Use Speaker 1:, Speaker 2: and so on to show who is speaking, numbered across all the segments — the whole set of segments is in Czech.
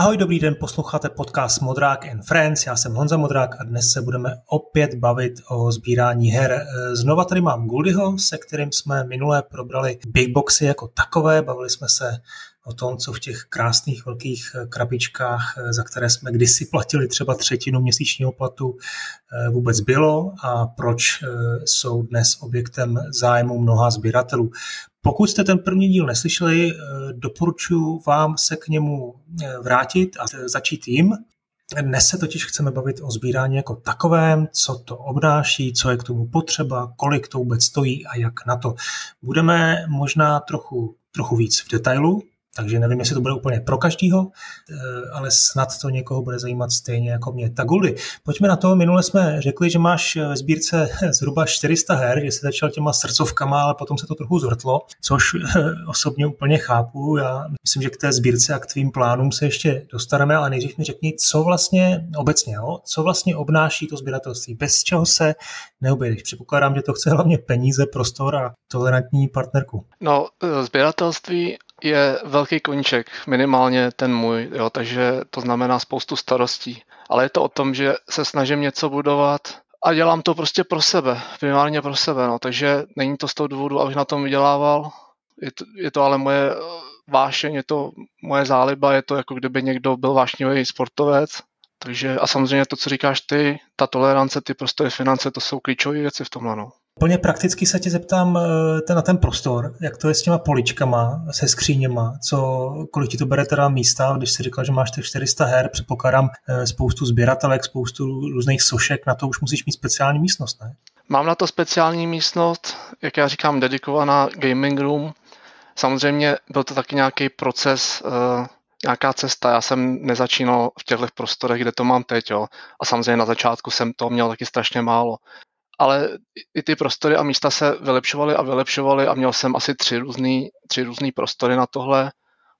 Speaker 1: Ahoj, dobrý den, posloucháte podcast Modrák and Friends, já jsem Honza Modrák a dnes se budeme opět bavit o sbírání her. Znova tady mám Guldyho, se kterým jsme minule probrali big boxy jako takové, bavili jsme se o tom, co v těch krásných velkých krabičkách, za které jsme kdysi platili třeba třetinu měsíčního platu, vůbec bylo a proč jsou dnes objektem zájmu mnoha sběratelů. Pokud jste ten první díl neslyšeli, doporučuji vám se k němu vrátit a začít jim. Dnes se totiž chceme bavit o sbírání jako takovém, co to obnáší, co je k tomu potřeba, kolik to vůbec stojí a jak na to. Budeme možná trochu, trochu víc v detailu, takže nevím, jestli to bude úplně pro každýho, eh, ale snad to někoho bude zajímat stejně jako mě. Tak Guldy, pojďme na to. Minule jsme řekli, že máš ve sbírce zhruba 400 her, že jsi začal těma srdcovkama, ale potom se to trochu zvrtlo, což eh, osobně úplně chápu. Já myslím, že k té sbírce a k tvým plánům se ještě dostaneme, ale nejdřív mi řekni, co vlastně obecně, jo? co vlastně obnáší to sběratelství, bez čeho se neobjedeš. Předpokládám, že to chce hlavně peníze, prostor a tolerantní partnerku.
Speaker 2: No, eh, sběratelství je velký koníček, minimálně ten můj, jo, takže to znamená spoustu starostí. Ale je to o tom, že se snažím něco budovat a dělám to prostě pro sebe, primárně pro sebe, no, takže není to z toho důvodu, abych na tom vydělával, je to, je to ale moje vášeň, je to moje záliba, je to jako kdyby někdo byl vášnivý sportovec, takže a samozřejmě to, co říkáš ty, ta tolerance, ty prostě finance, to jsou klíčové věci v tomhle. No.
Speaker 1: Úplně prakticky se tě zeptám eh, ten, na ten prostor, jak to je s těma poličkama, se skříněma, co, kolik ti to bere teda místa, když jsi říkal, že máš těch 400 her, předpokládám eh, spoustu sběratelek, spoustu různých sošek, na to už musíš mít speciální místnost, ne?
Speaker 2: Mám na to speciální místnost, jak já říkám, dedikovaná gaming room. Samozřejmě byl to taky nějaký proces, uh, nějaká cesta. Já jsem nezačínal v těchto prostorech, kde to mám teď. Jo. A samozřejmě na začátku jsem to měl taky strašně málo ale i ty prostory a místa se vylepšovaly a vylepšovaly a měl jsem asi tři různý, tři různý prostory na tohle.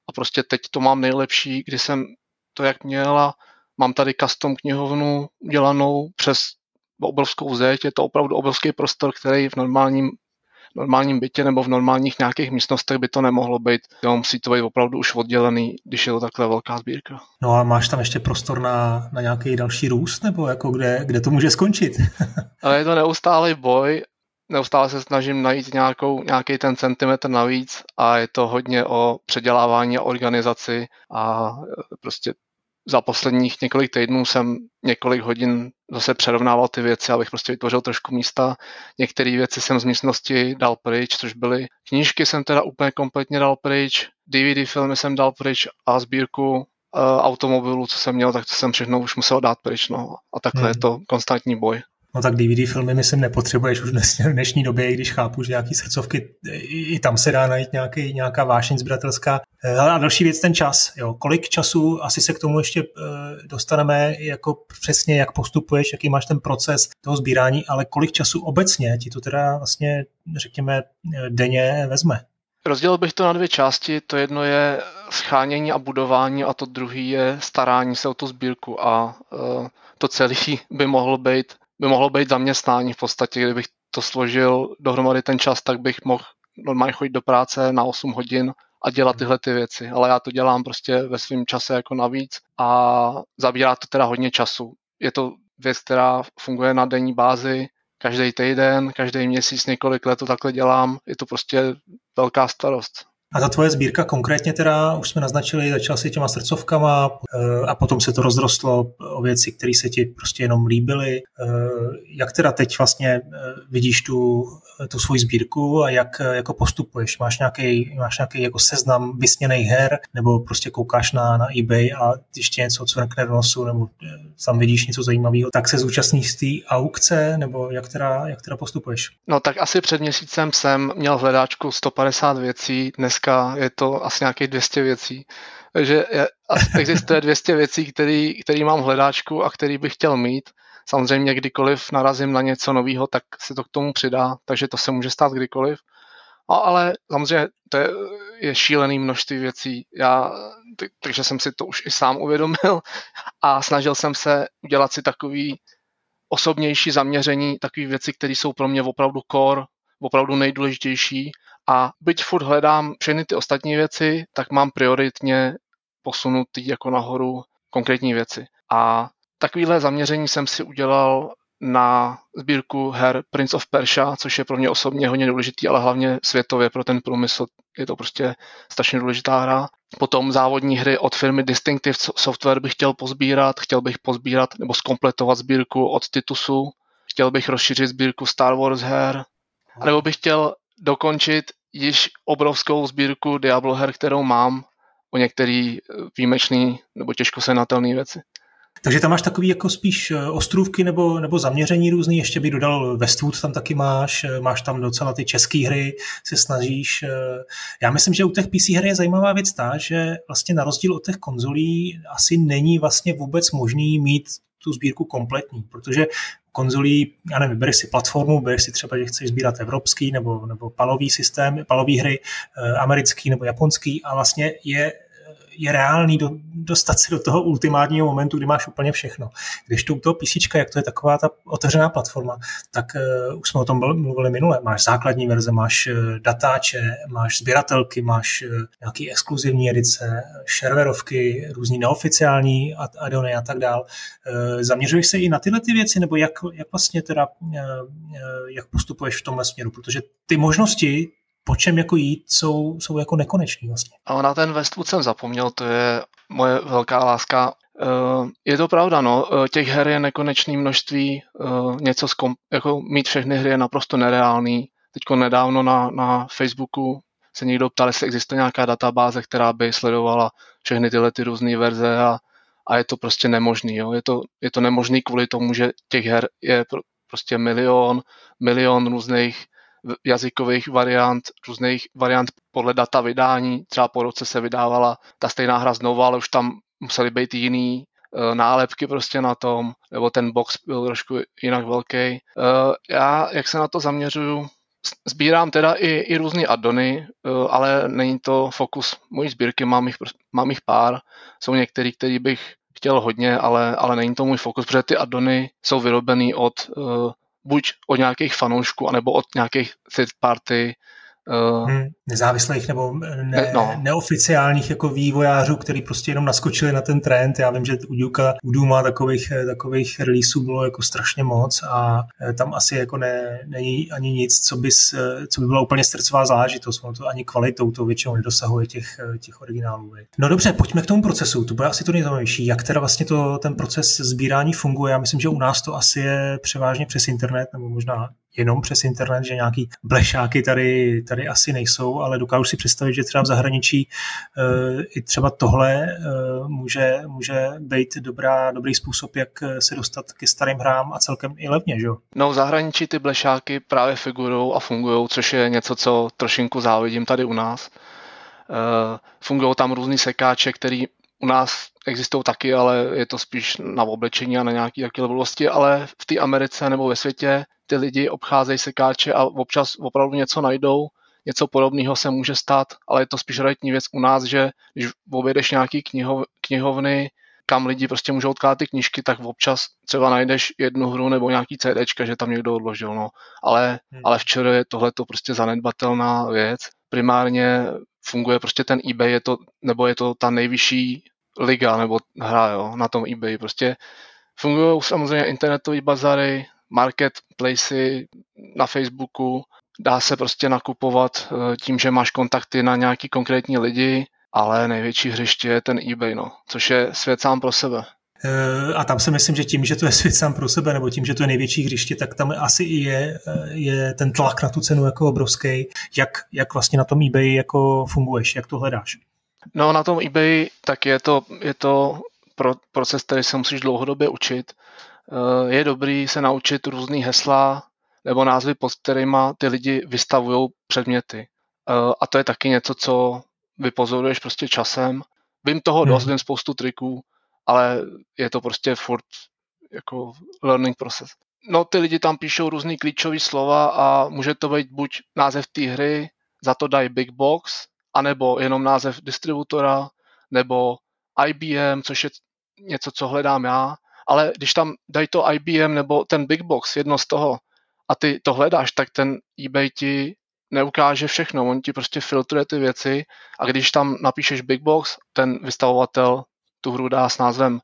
Speaker 2: A prostě teď to mám nejlepší, kdy jsem to jak měla, mám tady custom knihovnu udělanou přes obrovskou zeď, je to opravdu obrovský prostor, který v normálním normálním bytě nebo v normálních nějakých místnostech by to nemohlo být. Jo, musí to být opravdu už oddělený, když je to takhle velká sbírka.
Speaker 1: No a máš tam ještě prostor na, na nějaký další růst, nebo jako kde, kde to může skončit?
Speaker 2: Ale je to neustálý boj, neustále se snažím najít nějakou, nějaký ten centimetr navíc a je to hodně o předělávání a organizaci a prostě za posledních několik týdnů jsem několik hodin zase přerovnával ty věci, abych prostě vytvořil trošku místa. Některé věci jsem z místnosti dal pryč, což byly knížky jsem teda úplně kompletně dal pryč, DVD filmy jsem dal pryč a sbírku uh, automobilů, co jsem měl, tak to jsem všechno už musel dát pryč. No. A takhle hmm. je to konstantní boj.
Speaker 1: No tak DVD filmy myslím nepotřebuješ už v dnešní době, i když chápu, že nějaký srdcovky, i, tam se dá najít nějaký, nějaká vášeň zbratelská. Eh, a další věc, ten čas. Jo. Kolik času, asi se k tomu ještě eh, dostaneme, jako přesně jak postupuješ, jaký máš ten proces toho sbírání, ale kolik času obecně ti to teda vlastně, řekněme, denně vezme?
Speaker 2: Rozdělil bych to na dvě části. To jedno je schánění a budování a to druhý je starání se o tu sbírku a to celé by mohlo být by mohlo být zaměstnání v podstatě, kdybych to složil dohromady ten čas, tak bych mohl normálně chodit do práce na 8 hodin a dělat tyhle ty věci. Ale já to dělám prostě ve svém čase jako navíc a zabírá to teda hodně času. Je to věc, která funguje na denní bázi, každý týden, každý měsíc, několik let to takhle dělám. Je to prostě velká starost.
Speaker 1: A ta tvoje sbírka konkrétně teda, už jsme naznačili, začal si těma srdcovkama eh, a potom se to rozrostlo o věci, které se ti prostě jenom líbily. Eh, jak teda teď vlastně eh, vidíš tu, tu svoji sbírku a jak jako postupuješ? Máš nějaký, máš nějaký jako seznam vysněných her nebo prostě koukáš na, na eBay a když tě něco cvrkne do nosu nebo tam vidíš něco zajímavého, tak se zúčastníš té aukce nebo jak teda, jak teda postupuješ?
Speaker 2: No tak asi před měsícem jsem měl v hledáčku 150 věcí, dnes dneska je to asi nějakých 200 věcí. Takže existuje 200 věcí, který, který mám v hledáčku a který bych chtěl mít. Samozřejmě kdykoliv narazím na něco nového, tak se to k tomu přidá, takže to se může stát kdykoliv. A, ale samozřejmě to je, je šílený množství věcí. Já, takže jsem si to už i sám uvědomil a snažil jsem se udělat si takový osobnější zaměření, takové věci, které jsou pro mě opravdu core, opravdu nejdůležitější a byť furt hledám všechny ty ostatní věci, tak mám prioritně posunutý jako nahoru konkrétní věci. A takovýhle zaměření jsem si udělal na sbírku her Prince of Persia, což je pro mě osobně hodně důležitý, ale hlavně světově pro ten průmysl. Je to prostě strašně důležitá hra. Potom závodní hry od firmy Distinctive Software bych chtěl pozbírat, chtěl bych pozbírat nebo skompletovat sbírku od Titusu, chtěl bych rozšířit sbírku Star Wars her, nebo bych chtěl dokončit již obrovskou sbírku Diablo her, kterou mám, o některý výjimečný nebo těžko senatelné věci.
Speaker 1: Takže tam máš takový jako spíš eh, ostrůvky nebo, nebo zaměření různý, ještě bych dodal Westwood tam taky máš, eh, máš tam docela ty české hry, se snažíš. Eh, já myslím, že u těch PC her je zajímavá věc ta, že vlastně na rozdíl od těch konzolí asi není vlastně vůbec možný mít tu sbírku kompletní, protože konzolí, já nevím, bereš si platformu, bereš si třeba, že chceš sbírat evropský nebo, nebo palový systém, palový hry, americký nebo japonský a vlastně je je reálný do, dostat se do toho ultimátního momentu, kdy máš úplně všechno. Když tu toho PC, jak to je taková ta otevřená platforma, tak uh, už jsme o tom mluvili minule. Máš základní verze, máš uh, datáče, máš sběratelky, máš uh, nějaký exkluzivní edice, šerverovky, různý neoficiální addony a tak dál. Zaměřuješ se i na tyhle ty věci, nebo jak, jak vlastně teda, jak postupuješ v tomhle směru? Protože ty možnosti po čem jako jít, jsou, jsou jako nekoneční vlastně.
Speaker 2: Ale na ten Westwood jsem zapomněl, to je moje velká láska. Uh, je to pravda, no, uh, těch her je nekonečné množství, uh, něco zkom, jako mít všechny hry je naprosto nereálný. Teďko nedávno na, na Facebooku se někdo ptal, jestli existuje nějaká databáze, která by sledovala všechny tyhle ty různé verze a, a je to prostě nemožný. Jo. Je, to, je to nemožný kvůli tomu, že těch her je prostě milion, milion různých jazykových variant, různých variant podle data vydání. Třeba po roce se vydávala ta stejná hra znova, ale už tam musely být jiný uh, nálepky prostě na tom, nebo ten box byl trošku jinak velký. Uh, já, jak se na to zaměřuju, sbírám teda i, i různé addony, uh, ale není to fokus mojí sbírky, mám jich, mám jich pár. Jsou některý, který bych chtěl hodně, ale, ale není to můj fokus, protože ty addony jsou vyrobený od buď od nějakých fanoušků, anebo od nějakých third party
Speaker 1: hmm, nezávislých nebo ne, no. neoficiálních jako vývojářů, který prostě jenom naskočili na ten trend. Já vím, že u Duke, u Duma takových, takových releaseů bylo jako strašně moc a eh, tam asi jako ne, není ani nic, co, bys, eh, co by byla úplně srdcová záležitost. Ono to ani kvalitou to většinou nedosahuje těch, těch originálů. No dobře, pojďme k tomu procesu. To bude asi to nejzajímavější. Jak teda vlastně to, ten proces sbírání funguje? Já myslím, že u nás to asi je převážně přes internet, nebo možná jenom přes internet, že nějaký blešáky tady, tady asi nejsou, ale dokážu si představit, že třeba v zahraničí uh, i třeba tohle uh, může, může být dobrá, dobrý způsob, jak se dostat ke starým hrám a celkem i levně, že?
Speaker 2: No v zahraničí ty blešáky právě figurují a fungují, což je něco, co trošinku závidím tady u nás. Uh, fungují tam různý sekáče, který u nás existují taky, ale je to spíš na oblečení a na nějaké takové blbosti, ale v té Americe nebo ve světě ty lidi obcházejí sekáče a občas opravdu něco najdou, něco podobného se může stát, ale je to spíš realitní věc u nás, že když objedeš nějaký knihov, knihovny, kam lidi prostě můžou odkládat ty knížky, tak občas třeba najdeš jednu hru nebo nějaký CDčka, že tam někdo odložil, no. Ale, hmm. ale včera je tohle to prostě zanedbatelná věc. Primárně funguje prostě ten eBay, je to, nebo je to ta nejvyšší liga nebo hra jo, na tom eBay. Prostě fungují samozřejmě internetové bazary, marketplace na Facebooku, dá se prostě nakupovat eh, tím, že máš kontakty na nějaký konkrétní lidi, ale největší hřiště je ten eBay, no, což je svět sám pro sebe.
Speaker 1: Eh, a tam si myslím, že tím, že to je svět sám pro sebe, nebo tím, že to je největší hřiště, tak tam asi i je, eh, je ten tlak na tu cenu jako obrovský. Jak, jak vlastně na tom eBay jako funguješ, jak to hledáš?
Speaker 2: No na tom eBay tak je to, je to pro, proces, který se musíš dlouhodobě učit. Eh, je dobrý se naučit různý hesla nebo názvy, pod kterými ty lidi vystavují předměty. Eh, a to je taky něco, co vypozoruješ prostě časem. Vím toho dost, hmm. vím spoustu triků, ale je to prostě furt jako learning process. No ty lidi tam píšou různý klíčové slova a může to být buď název té hry, za to dají big box, anebo jenom název distributora, nebo IBM, což je něco, co hledám já, ale když tam dají to IBM nebo ten Big Box, jedno z toho, a ty to hledáš, tak ten eBay ti neukáže všechno, on ti prostě filtruje ty věci a když tam napíšeš Big Box, ten vystavovatel tu hru dá s názvem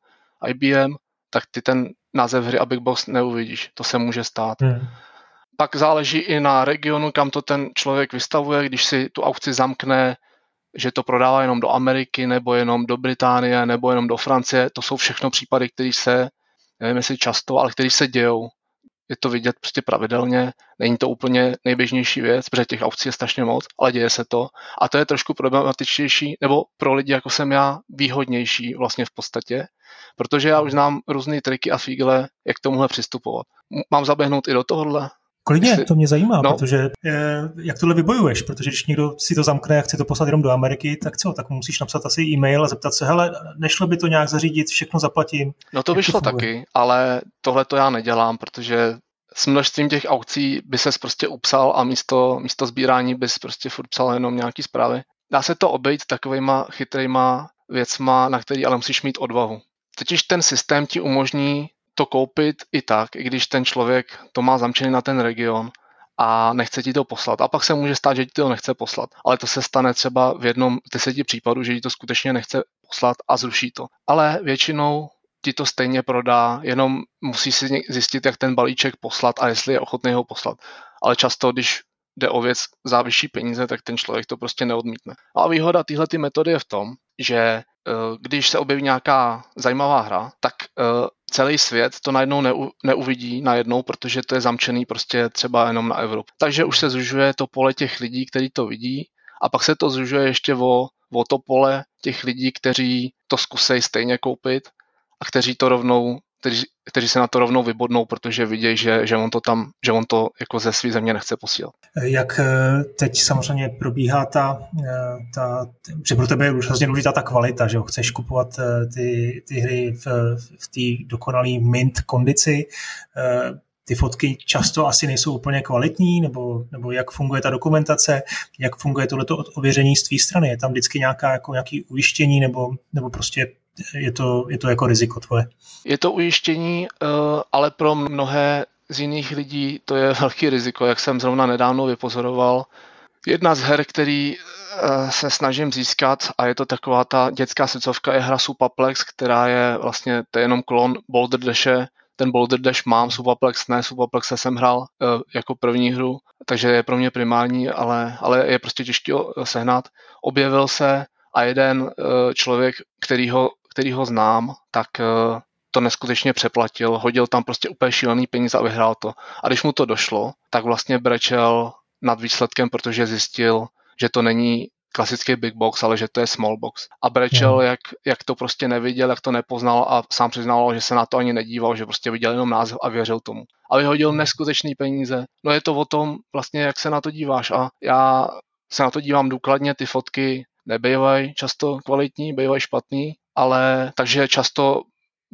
Speaker 2: IBM, tak ty ten název hry a Big Box neuvidíš. To se může stát. Hmm. Pak záleží i na regionu, kam to ten člověk vystavuje, když si tu aukci zamkne, že to prodává jenom do Ameriky, nebo jenom do Británie, nebo jenom do Francie. To jsou všechno případy, které se, nevím jestli často, ale které se dějou je to vidět prostě pravidelně, není to úplně nejběžnější věc, protože těch aukcí je strašně moc, ale děje se to. A to je trošku problematičtější, nebo pro lidi, jako jsem já, výhodnější vlastně v podstatě, protože já už znám různé triky a fígle, jak k tomuhle přistupovat. Mám zaběhnout i do tohohle?
Speaker 1: Klidně, Jestli... to mě zajímá, no. protože eh, jak tohle vybojuješ, protože když někdo si to zamkne a chce to poslat jenom do Ameriky, tak co, tak musíš napsat asi e-mail a zeptat se, hele, nešlo by to nějak zařídit, všechno zaplatím.
Speaker 2: No to by šlo taky, ale tohle to já nedělám, protože s množstvím těch aukcí by ses prostě upsal a místo, místo sbírání bys prostě furt psal jenom nějaký zprávy. Dá se to obejít takovýma chytrýma věcma, na který ale musíš mít odvahu. Totiž ten systém ti umožní to koupit i tak, i když ten člověk to má zamčený na ten region a nechce ti to poslat. A pak se může stát, že ti to nechce poslat. Ale to se stane třeba v jednom deseti případů, že ti to skutečně nechce poslat a zruší to. Ale většinou ti to stejně prodá, jenom musí si zjistit, jak ten balíček poslat a jestli je ochotný ho poslat. Ale často, když jde o věc za vyšší peníze, tak ten člověk to prostě neodmítne. A výhoda téhle metody je v tom, že eh, když se objeví nějaká zajímavá hra, tak eh, celý svět to najednou neu, neuvidí najednou, protože to je zamčený prostě třeba jenom na Evropu. Takže už se zužuje to pole těch lidí, kteří to vidí a pak se to zužuje ještě o, o to pole těch lidí, kteří to zkusej stejně koupit a kteří to rovnou, kteří, kteří se na to rovnou vybodnou, protože vidějí, že, že on to tam, že on to jako ze své země nechce posílat.
Speaker 1: Jak eh, teď samozřejmě probíhá ta, eh, ta že pro tebe je už hrozně důležitá ta kvalita, že ho chceš kupovat eh, ty, ty hry v, v té dokonalé mint kondici, ty fotky často asi nejsou úplně kvalitní, nebo, nebo jak funguje ta dokumentace, jak funguje tohleto ověření z tvý strany. Je tam vždycky nějaká, jako nějaký ujištění, nebo, nebo prostě je to, je to jako riziko tvoje.
Speaker 2: Je to ujištění, eh, ale pro mnohé z jiných lidí to je velký riziko, jak jsem zrovna nedávno vypozoroval. Jedna z her, který eh, se snažím získat a je to taková ta dětská srdcovka, je hra Supaplex, která je vlastně, to je jenom klon Boulder Dashe, ten Boulder Dash mám, Supaplex ne, Supaplex jsem hrál uh, jako první hru, takže je pro mě primární, ale, ale je prostě těžký sehnat. Objevil se a jeden člověk, který ho který ho znám, tak eh, to neskutečně přeplatil, hodil tam prostě úplně šílený peníze a vyhrál to. A když mu to došlo, tak vlastně brečel nad výsledkem, protože zjistil, že to není klasický big box, ale že to je small box. A brečel, jak, jak to prostě neviděl, jak to nepoznal a sám přiznal, že se na to ani nedíval, že prostě viděl jenom název a věřil tomu. A vyhodil hmm. neskutečný peníze. No je to o tom vlastně, jak se na to díváš. A já se na to dívám důkladně, ty fotky nebývají často kvalitní, bývají špatný ale takže často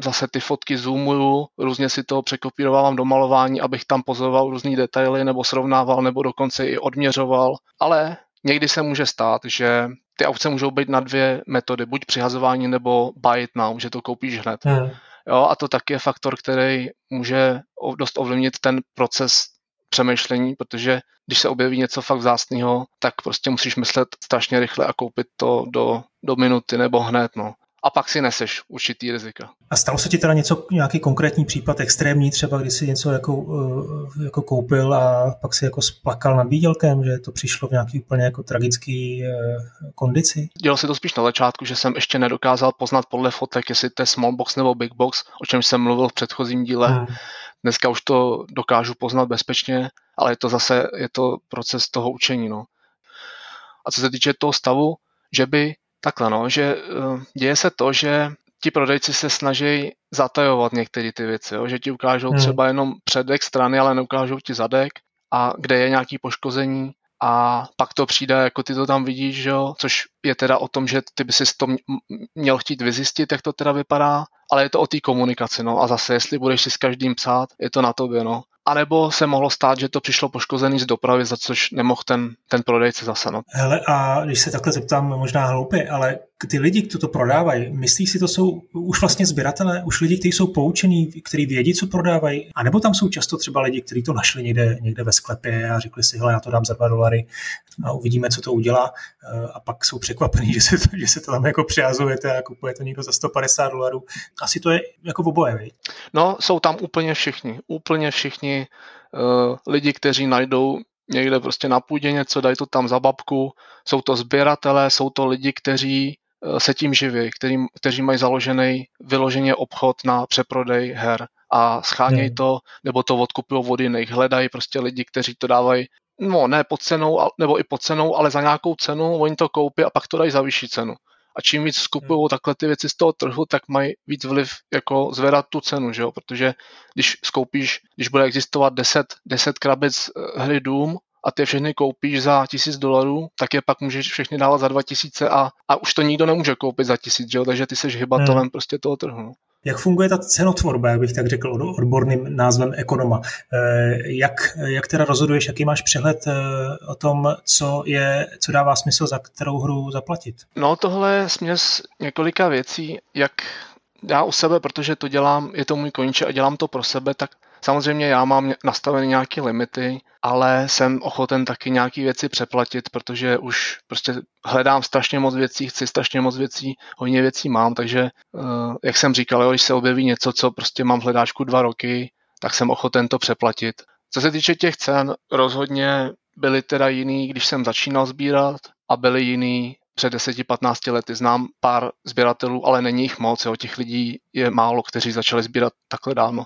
Speaker 2: zase ty fotky zoomuju, různě si to překopírovávám do malování, abych tam pozoroval různé detaily nebo srovnával nebo dokonce i odměřoval, ale někdy se může stát, že ty aukce můžou být na dvě metody, buď přihazování nebo buy it now, že to koupíš hned. Hmm. Jo, a to taky je faktor, který může dost ovlivnit ten proces přemýšlení, protože když se objeví něco fakt vzácného, tak prostě musíš myslet strašně rychle a koupit to do, do minuty nebo hned. No a pak si neseš určitý rizika.
Speaker 1: A stalo se ti teda něco, nějaký konkrétní případ, extrémní třeba, kdy si něco jako, eh, jako koupil a pak si jako splakal nad výdělkem, že to přišlo v nějaký úplně jako tragický eh, kondici?
Speaker 2: Dělal se to spíš na začátku, že jsem ještě nedokázal poznat podle fotek, jestli to je small box nebo big box, o čem jsem mluvil v předchozím díle. Hmm. Dneska už to dokážu poznat bezpečně, ale je to zase je to proces toho učení. No. A co se týče toho stavu, že by Takhle no, že eh, děje se to, že ti prodejci se snaží zatajovat některé ty věci, jo? že ti ukážou hmm. třeba jenom předek strany, ale neukážou ti zadek a kde je nějaký poškození a pak to přijde, jako ty to tam vidíš, že jo? což je teda o tom, že ty by si to měl chtít vyzjistit, jak to teda vypadá, ale je to o té komunikaci, no a zase, jestli budeš si s každým psát, je to na tobě, no. Anebo se mohlo stát, že to přišlo poškozený z dopravy, za což nemohl ten, ten prodejce zasanovat.
Speaker 1: Hele, a když se takhle zeptám, možná hloupě, ale ty lidi, kdo to prodávají, myslíš si, to jsou už vlastně sběratelé, už lidi, kteří jsou poučení, kteří vědí, co prodávají, a nebo tam jsou často třeba lidi, kteří to našli někde, někde ve sklepě a řekli si, hele, já to dám za dva dolary a uvidíme, co to udělá a pak jsou překvapení, že se to, že se to tam jako přihazujete a kupuje to někdo za 150 dolarů. Asi to je jako v oboje, viď?
Speaker 2: No, jsou tam úplně všichni, úplně všichni uh, lidi, kteří najdou někde prostě na půdě něco, dají to tam za babku. Jsou to sběratelé, jsou to lidi, kteří se tím živí, kteří, kteří mají založený vyloženě obchod na přeprodej her a schánějí hmm. to, nebo to odkupují od jiných. Hledají prostě lidi, kteří to dávají no ne pod cenou, nebo i pod cenou, ale za nějakou cenu, oni to koupí a pak to dají za vyšší cenu. A čím víc skupují hmm. takhle ty věci z toho trhu, tak mají víc vliv jako zvedat tu cenu, že jo? protože když skoupíš, když bude existovat 10, 10 krabic eh, hry Doom a ty všechny koupíš za tisíc dolarů, tak je pak můžeš všechny dávat za dva tisíce a, a už to nikdo nemůže koupit za tisíc, že jo? takže ty seš hybatelem hmm. prostě toho trhu. No.
Speaker 1: Jak funguje ta cenotvorba, jak bych tak řekl odborným názvem ekonoma? Eh, jak, jak teda rozhoduješ, jaký máš přehled eh, o tom, co, je, co dává smysl za kterou hru zaplatit?
Speaker 2: No tohle je směs několika věcí, jak já u sebe, protože to dělám, je to můj koníče a dělám to pro sebe, tak Samozřejmě já mám nastavené nějaké limity, ale jsem ochoten taky nějaké věci přeplatit, protože už prostě hledám strašně moc věcí, chci strašně moc věcí, hodně věcí mám, takže eh, jak jsem říkal, když se objeví něco, co prostě mám v hledáčku dva roky, tak jsem ochoten to přeplatit. Co se týče těch cen, rozhodně byly teda jiný, když jsem začínal sbírat a byly jiný před 10-15 lety. Znám pár sběratelů, ale není jich moc, jo. těch lidí je málo, kteří začali sbírat takhle dávno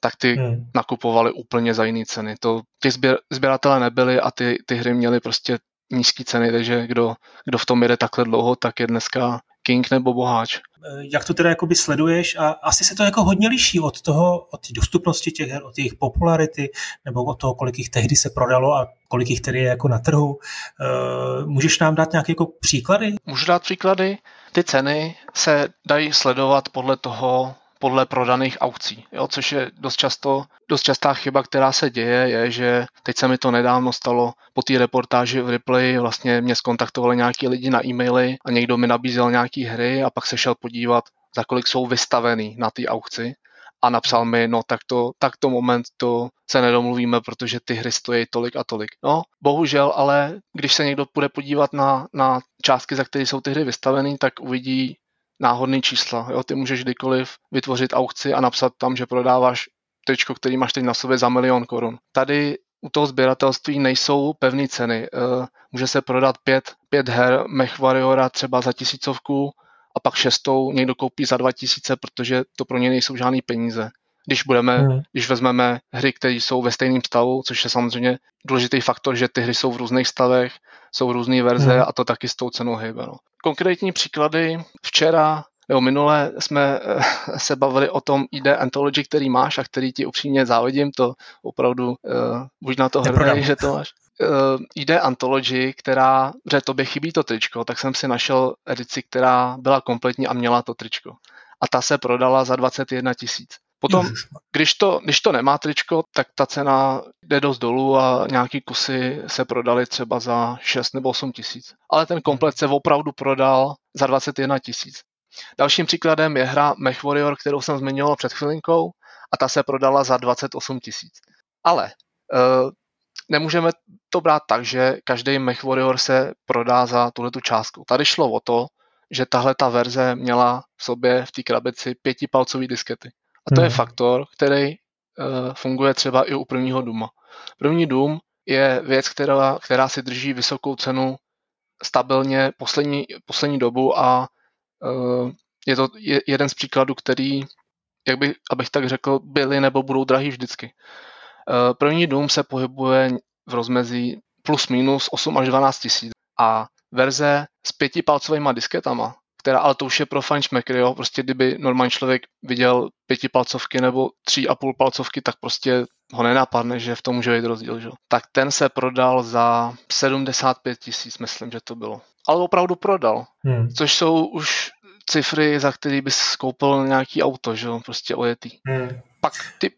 Speaker 2: tak ty hmm. nakupovali úplně za jiné ceny. To, ty sběr, sběratele nebyli a ty, ty hry měly prostě nízké ceny, takže kdo, kdo v tom jede takhle dlouho, tak je dneska king nebo boháč.
Speaker 1: Eh, jak to teda jakoby sleduješ a asi se to jako hodně liší od toho, od té dostupnosti těch her, od jejich popularity, nebo od toho, kolik jich tehdy se prodalo a kolik jich tedy je jako na trhu. Eh, můžeš nám dát nějaké jako příklady?
Speaker 2: Můžu dát příklady. Ty ceny se dají sledovat podle toho, podle prodaných aukcí, jo, což je dost, často, dost častá chyba, která se děje, je, že teď se mi to nedávno stalo po té reportáži v Ripley, vlastně mě skontaktovali nějaký lidi na e-maily a někdo mi nabízel nějaký hry a pak se šel podívat, za kolik jsou vystavený na té aukci a napsal mi, no tak to, tak to moment to se nedomluvíme, protože ty hry stojí tolik a tolik. No, bohužel, ale když se někdo bude podívat na, na částky, za které jsou ty hry vystaveny, tak uvidí náhodný čísla. Jo? Ty můžeš kdykoliv vytvořit aukci a napsat tam, že prodáváš tričko, který máš teď na sobě za milion korun. Tady u toho sběratelství nejsou pevné ceny. Eh, může se prodat pět, pět her Mech Warriora třeba za tisícovku a pak šestou někdo koupí za dva tisíce, protože to pro ně nejsou žádný peníze. Když, budeme, hmm. když vezmeme hry, které jsou ve stejném stavu, což je samozřejmě důležitý faktor, že ty hry jsou v různých stavech, jsou různé verze hmm. a to taky s tou cenou hýbe. No konkrétní příklady. Včera nebo minule jsme eh, se bavili o tom ID Anthology, který máš a který ti upřímně závidím, to opravdu uh, buď na to hrdý, že to máš. Uh, eh, ID Anthology, která, že tobě chybí to tričko, tak jsem si našel edici, která byla kompletní a měla to tričko. A ta se prodala za 21 tisíc. Potom, když to, když to nemá tričko, tak ta cena jde dost dolů a nějaký kusy se prodaly třeba za 6 nebo 8 tisíc. Ale ten komplet se opravdu prodal za 21 tisíc. Dalším příkladem je hra Mech Warrior, kterou jsem zmiňoval před chvilinkou a ta se prodala za 28 tisíc. Ale uh, nemůžeme to brát tak, že každý Mech Warrior se prodá za tuhle tu částku. Tady šlo o to, že tahle ta verze měla v sobě v té krabici pětipalcové diskety. A to hmm. je faktor, který uh, funguje třeba i u prvního Duma. První Dům je věc, která, která si drží vysokou cenu stabilně poslední, poslední dobu a uh, je to je, jeden z příkladů, který, jak by, abych tak řekl, byly nebo budou drahý vždycky. Uh, první dům se pohybuje v rozmezí plus minus 8 až 12 tisíc a verze s pětipalcovými disketama, která, ale to už je pro fančmekry, jo, prostě kdyby normální člověk viděl pětipalcovky nebo tří a půl palcovky, tak prostě ho nenapadne, že v tom může být rozdíl, že? Tak ten se prodal za 75 tisíc, myslím, že to bylo. Ale opravdu prodal, hmm. což jsou už cifry, za který bys koupil nějaký auto, že jo, prostě ojetý. Hmm. Pak ty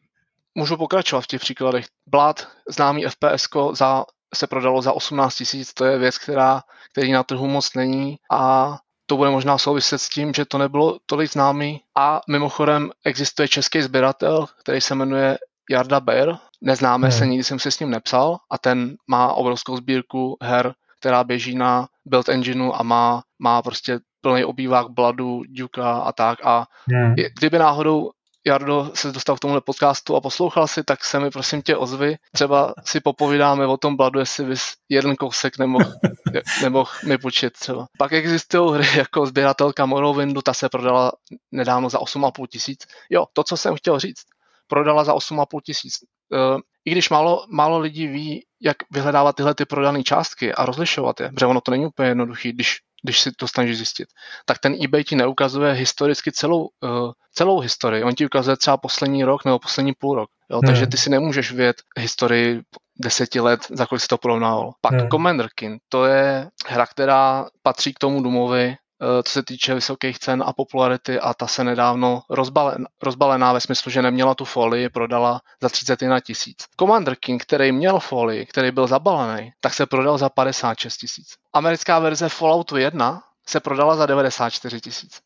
Speaker 2: můžu pokračovat v těch příkladech. Blood, známý FPS za, se prodalo za 18 tisíc, to je věc, která, který na trhu moc není a to bude možná souviset s tím, že to nebylo tolik známý. A mimochodem existuje český sběratel, který se jmenuje Jarda Bear. Neznáme hmm. se, nikdy jsem se s ním nepsal a ten má obrovskou sbírku her, která běží na build engineu a má, má prostě plný obývák Bladu, Duka a tak. A hmm. kdyby náhodou Jardo se dostal k tomuhle podcastu a poslouchal si, tak se mi prosím tě ozvy. Třeba si popovídáme o tom Bladu, jestli bys jeden kousek nemohl, nemohl mi počít třeba. Pak existují hry jako sběratelka Morrowindu, ta se prodala nedávno za 8,5 tisíc. Jo, to, co jsem chtěl říct, prodala za 8,5 tisíc. Uh, I když málo, málo lidí ví, jak vyhledávat tyhle ty prodané částky a rozlišovat je, protože ono to není úplně jednoduché, když když si to snažíš zjistit, tak ten eBay ti neukazuje historicky celou, uh, celou historii. On ti ukazuje třeba poslední rok nebo poslední půl rok. Jo? Hmm. Takže ty si nemůžeš vědět historii deseti let, za kolik si to porovnával. Pak hmm. Commander King, to je hra, která patří k tomu Dumovi, co se týče vysokých cen a popularity a ta se nedávno rozbalen, rozbalená ve smyslu, že neměla tu folii, prodala za 31 tisíc. Commander King, který měl folii, který byl zabalený, tak se prodal za 56 tisíc. Americká verze Falloutu 1 se prodala za 94 tisíc.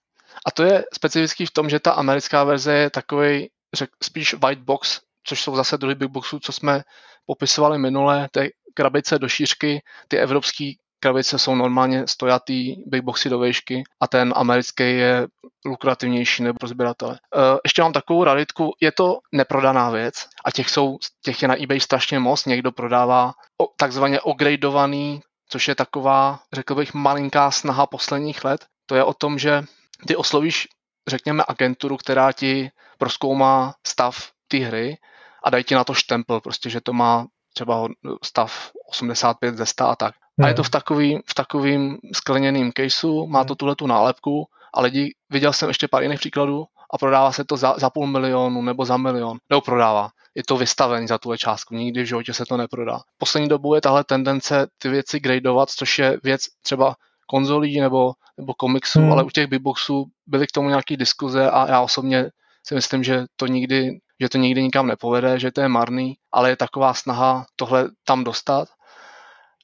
Speaker 2: A to je specifický v tom, že ta americká verze je takový řek, spíš white box, což jsou zase druhý big boxů, co jsme popisovali minule, té krabice do šířky, ty evropský krabice jsou normálně stojatý big boxy do výšky a ten americký je lukrativnější nebo pro sběratele. Eh, ještě mám takovou raditku, je to neprodaná věc a těch, jsou, těch je na eBay strašně moc, někdo prodává takzvaně ogradovaný, což je taková, řekl bych, malinká snaha posledních let. To je o tom, že ty oslovíš, řekněme, agenturu, která ti proskoumá stav té hry a dají ti na to štempel, prostě, že to má třeba stav 85 ze 100 a tak. A je to v takovým, v takovým skleněným caseu, má to tuhle tu nálepku a lidi, viděl jsem ještě pár jiných příkladů a prodává se to za, za půl milionu nebo za milion. Nebo prodává. Je to vystavení za tuhle částku, nikdy v životě se to neprodá. Poslední dobou je tahle tendence ty věci gradovat, což je věc třeba konzolí nebo, nebo komiksů, hmm. ale u těch beatboxů byly k tomu nějaké diskuze a já osobně si myslím, že to nikdy že to nikdy nikam nepovede, že to je marný, ale je taková snaha tohle tam dostat.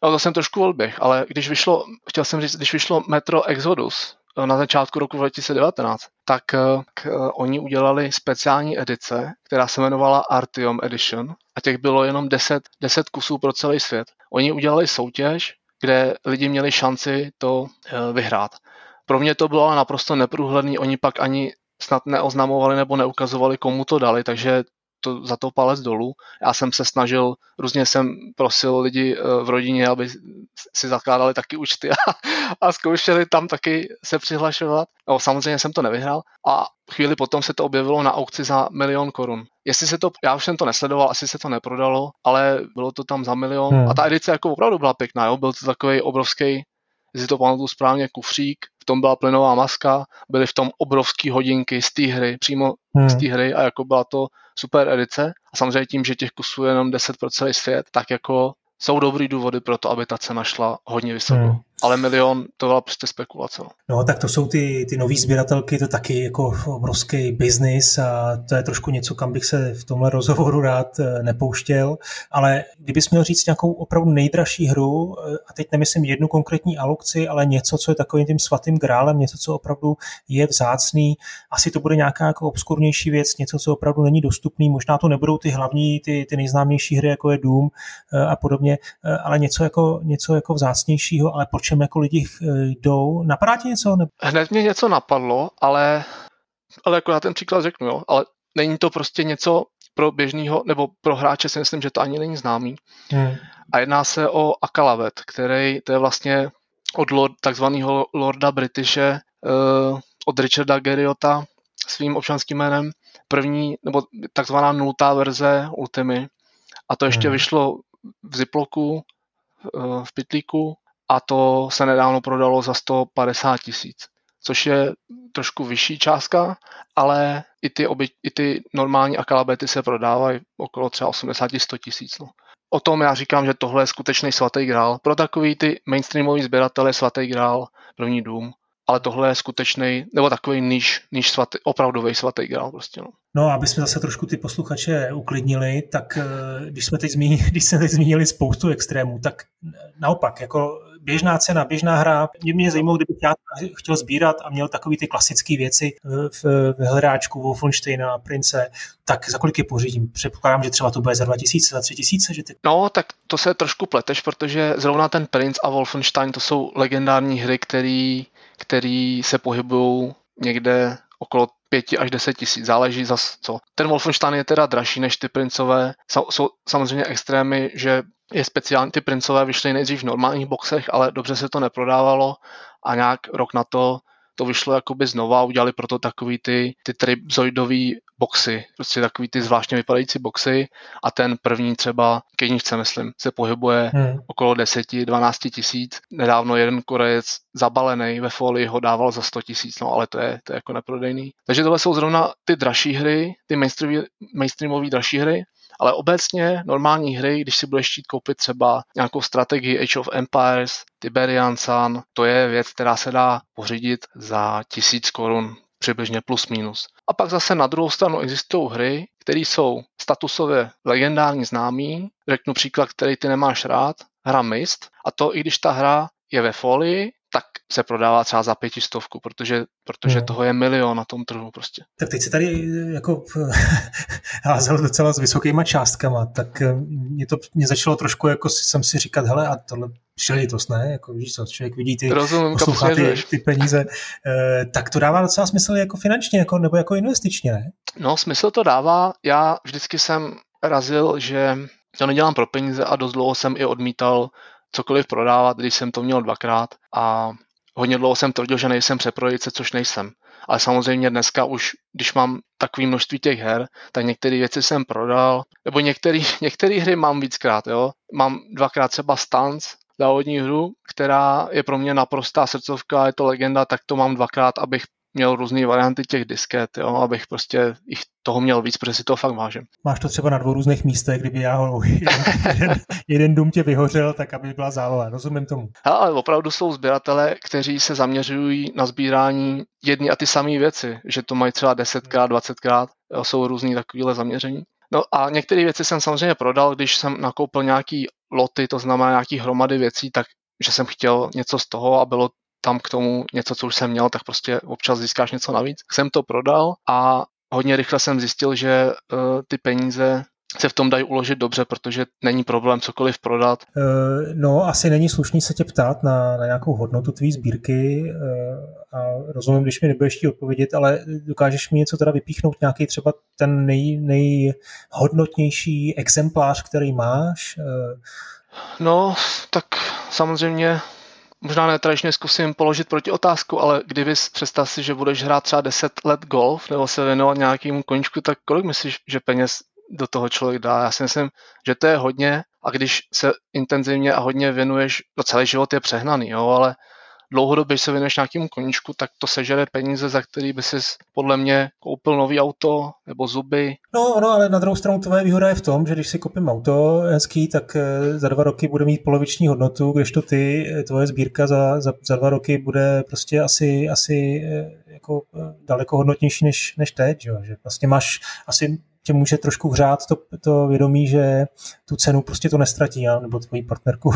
Speaker 2: No to jsem trošku odběh, ale když vyšlo, chtěl jsem říct, když vyšlo Metro Exodus eh, na začátku roku 2019, tak k, eh, oni udělali speciální edice, která se jmenovala Artium Edition a těch bylo jenom 10, 10 kusů pro celý svět. Oni udělali soutěž, kde lidi měli šanci to eh, vyhrát. Pro mě to bylo naprosto neprůhledný, oni pak ani snad neoznamovali nebo neukazovali, komu to dali, takže to, za to palec dolů. Já jsem se snažil, různě jsem prosil lidi eh, v rodině, aby si zakládali taky účty a, a zkoušeli tam taky se přihlašovat. No, samozřejmě jsem to nevyhrál a chvíli potom se to objevilo na aukci za milion korun. Jestli se to, já už jsem to nesledoval, asi se to neprodalo, ale bylo to tam za milion hmm. a ta edice jako opravdu byla pěkná, jo? byl to takový obrovský jestli to pamatuju správně, kufřík, tom byla plynová maska, byly v tom obrovské hodinky z té hry, přímo hmm. z té hry a jako byla to super edice. A samozřejmě tím, že těch kusů je jenom 10 pro celý svět, tak jako jsou dobrý důvody pro to, aby ta cena šla hodně vysoko. Hmm. Ale milion, to byla prostě spekulace. No.
Speaker 1: no tak to jsou ty, ty nové sběratelky, to taky jako obrovský biznis a to je trošku něco, kam bych se v tomhle rozhovoru rád eh, nepouštěl. Ale kdybys měl říct nějakou opravdu nejdražší hru, eh, a teď nemyslím jednu konkrétní alukci, ale něco, co je takovým tím svatým grálem, něco, co opravdu je vzácný, asi to bude nějaká jako obskurnější věc, něco, co opravdu není dostupný, možná to nebudou ty hlavní, ty, ty nejznámější hry, jako je Doom eh, a podobně, ale něco jako, něco jako vzácnějšího, ale proč čem jako lidi eh, jdou. Napadá ti něco? Ne?
Speaker 2: Hned mě něco napadlo, ale, ale jako já ten příklad řeknu, jo, ale není to prostě něco pro běžného, nebo pro hráče si myslím, že to ani není známý. Hmm. A jedná se o Akalavet, který, to je vlastně od lord, takzvaného Lorda Britishe, uh, od Richarda Geriota svým občanským jménem, první, nebo takzvaná nultá verze Ultimy. A to ještě hmm. vyšlo v Ziploku, uh, v Pitlíku a to se nedávno prodalo za 150 tisíc, což je trošku vyšší částka, ale i ty, oby, i ty normální akalabety se prodávají okolo třeba 80-100 tisíc. No. O tom já říkám, že tohle je skutečný svatý grál. Pro takový ty mainstreamový sběratele svatý grál první dům. ale tohle je skutečný, nebo takový níž, níž svatý, opravdový svatý grál prostě. No.
Speaker 1: No, aby jsme zase trošku ty posluchače uklidnili, tak eh, když jsme teď zmínili, když jsme teď zmínili spoustu extrémů, tak naopak, jako běžná cena, běžná hra. Mě mě zajímalo, kdybych já chtěl sbírat a měl takové ty klasické věci v, v hledáčku Wolfensteina, Prince, tak za kolik je pořídím? Předpokládám, že třeba to bude za 2000, za 3000, že ty...
Speaker 2: No, tak to se trošku pleteš, protože zrovna ten Prince a Wolfenstein to jsou legendární hry, který, který se pohybují někde okolo 5 až 10 tisíc, záleží za co. Ten Wolfenstein je teda dražší než ty princové. Jsou samozřejmě extrémy, že je speciální, ty princové vyšly nejdřív v normálních boxech, ale dobře se to neprodávalo a nějak rok na to to vyšlo jakoby znova a udělali proto takový ty, ty tripzoidový boxy, prostě takový ty zvláštně vypadající boxy a ten první třeba k jedničce, myslím, se pohybuje hmm. okolo 10-12 tisíc. Nedávno jeden Korejec zabalený ve folii ho dával za 100 tisíc, no ale to je, to je jako neprodejný. Takže tohle jsou zrovna ty dražší hry, ty mainstreamové dražší hry ale obecně normální hry, když si budeš chtít koupit třeba nějakou strategii Age of Empires, Tiberian Sun, to je věc, která se dá pořídit za tisíc korun přibližně plus minus. A pak zase na druhou stranu existují hry, které jsou statusově legendární známý. Řeknu příklad, který ty nemáš rád. Hra Mist. A to i když ta hra je ve folii, se prodává třeba za pětistovku, protože, protože hmm. toho je milion na tom trhu prostě.
Speaker 1: Tak teď se tady eh, jako házel docela s vysokýma částkama, tak eh, mě to mě začalo trošku jako jsem si říkat, hele a tohle příležitost, ne? Jako víš co, člověk vidí ty,
Speaker 2: Rozumím, poslouchá
Speaker 1: ty, ty, peníze, e, tak to dává docela smysl jako finančně, jako, nebo jako investičně, ne?
Speaker 2: No, smysl to dává. Já vždycky jsem razil, že to nedělám pro peníze a dost dlouho jsem i odmítal cokoliv prodávat, když jsem to měl dvakrát a hodně dlouho jsem tvrdil, že nejsem přeprodejice, což nejsem. Ale samozřejmě dneska už, když mám takové množství těch her, tak některé věci jsem prodal, nebo některé hry mám víckrát, jo. Mám dvakrát třeba Stance, závodní hru, která je pro mě naprostá srdcovka, je to legenda, tak to mám dvakrát, abych měl různé varianty těch disket, jo, abych prostě jich toho měl víc, protože si to fakt vážím.
Speaker 1: Máš to třeba na dvou různých místech, kdyby já ho jeden, jeden dům tě vyhořel, tak aby byla záloha. Rozumím tomu.
Speaker 2: Ale opravdu jsou sběratele, kteří se zaměřují na sbírání jedny a ty samé věci, že to mají třeba 10krát, 20krát, jo, jsou různý takovéhle zaměření. No a některé věci jsem samozřejmě prodal, když jsem nakoupil nějaký loty, to znamená nějaký hromady věcí, tak že jsem chtěl něco z toho a bylo tam k tomu něco, co už jsem měl, tak prostě občas získáš něco navíc. Jsem to prodal a hodně rychle jsem zjistil, že uh, ty peníze se v tom dají uložit dobře, protože není problém cokoliv prodat.
Speaker 1: Uh, no, asi není slušný se tě ptát na, na nějakou hodnotu tvý sbírky uh, a rozumím, když mi nebudeš chtít odpovědět, ale dokážeš mi něco teda vypíchnout, nějaký třeba ten nej, nejhodnotnější exemplář, který máš? Uh,
Speaker 2: No, tak samozřejmě možná netradičně zkusím položit proti otázku, ale kdyby představ si, že budeš hrát třeba 10 let golf nebo se věnovat nějakému koničku, tak kolik myslíš, že peněz do toho člověk dá? Já si myslím, že to je hodně a když se intenzivně a hodně věnuješ, no celý život je přehnaný, jo, ale dlouhodobě se věnuješ nějakému koníčku, tak to sežere peníze, za který by si podle mě koupil nový auto nebo zuby.
Speaker 1: No, no, ale na druhou stranu tvoje výhoda je v tom, že když si koupím auto hezký, tak eh, za dva roky bude mít poloviční hodnotu, kdežto ty, eh, tvoje sbírka za, za, za dva roky bude prostě asi, asi eh, jako daleko hodnotnější než, než teď, že, že vlastně máš asi tě může trošku hřát to, to vědomí, že tu cenu prostě to nestratí, nebo tvoji partnerku.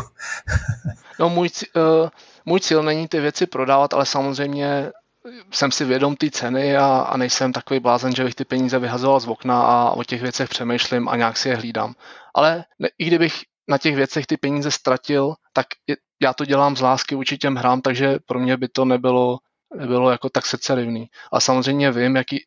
Speaker 2: no můj, uh, můj cíl není ty věci prodávat, ale samozřejmě jsem si vědom té ceny a, a nejsem takový blázen, že bych ty peníze vyhazoval z okna a o těch věcech přemýšlím a nějak si je hlídám. Ale ne, i kdybych na těch věcech ty peníze ztratil, tak je, já to dělám z lásky vůči těm hrám, takže pro mě by to nebylo, nebylo jako tak rivný. A samozřejmě vím, jaký,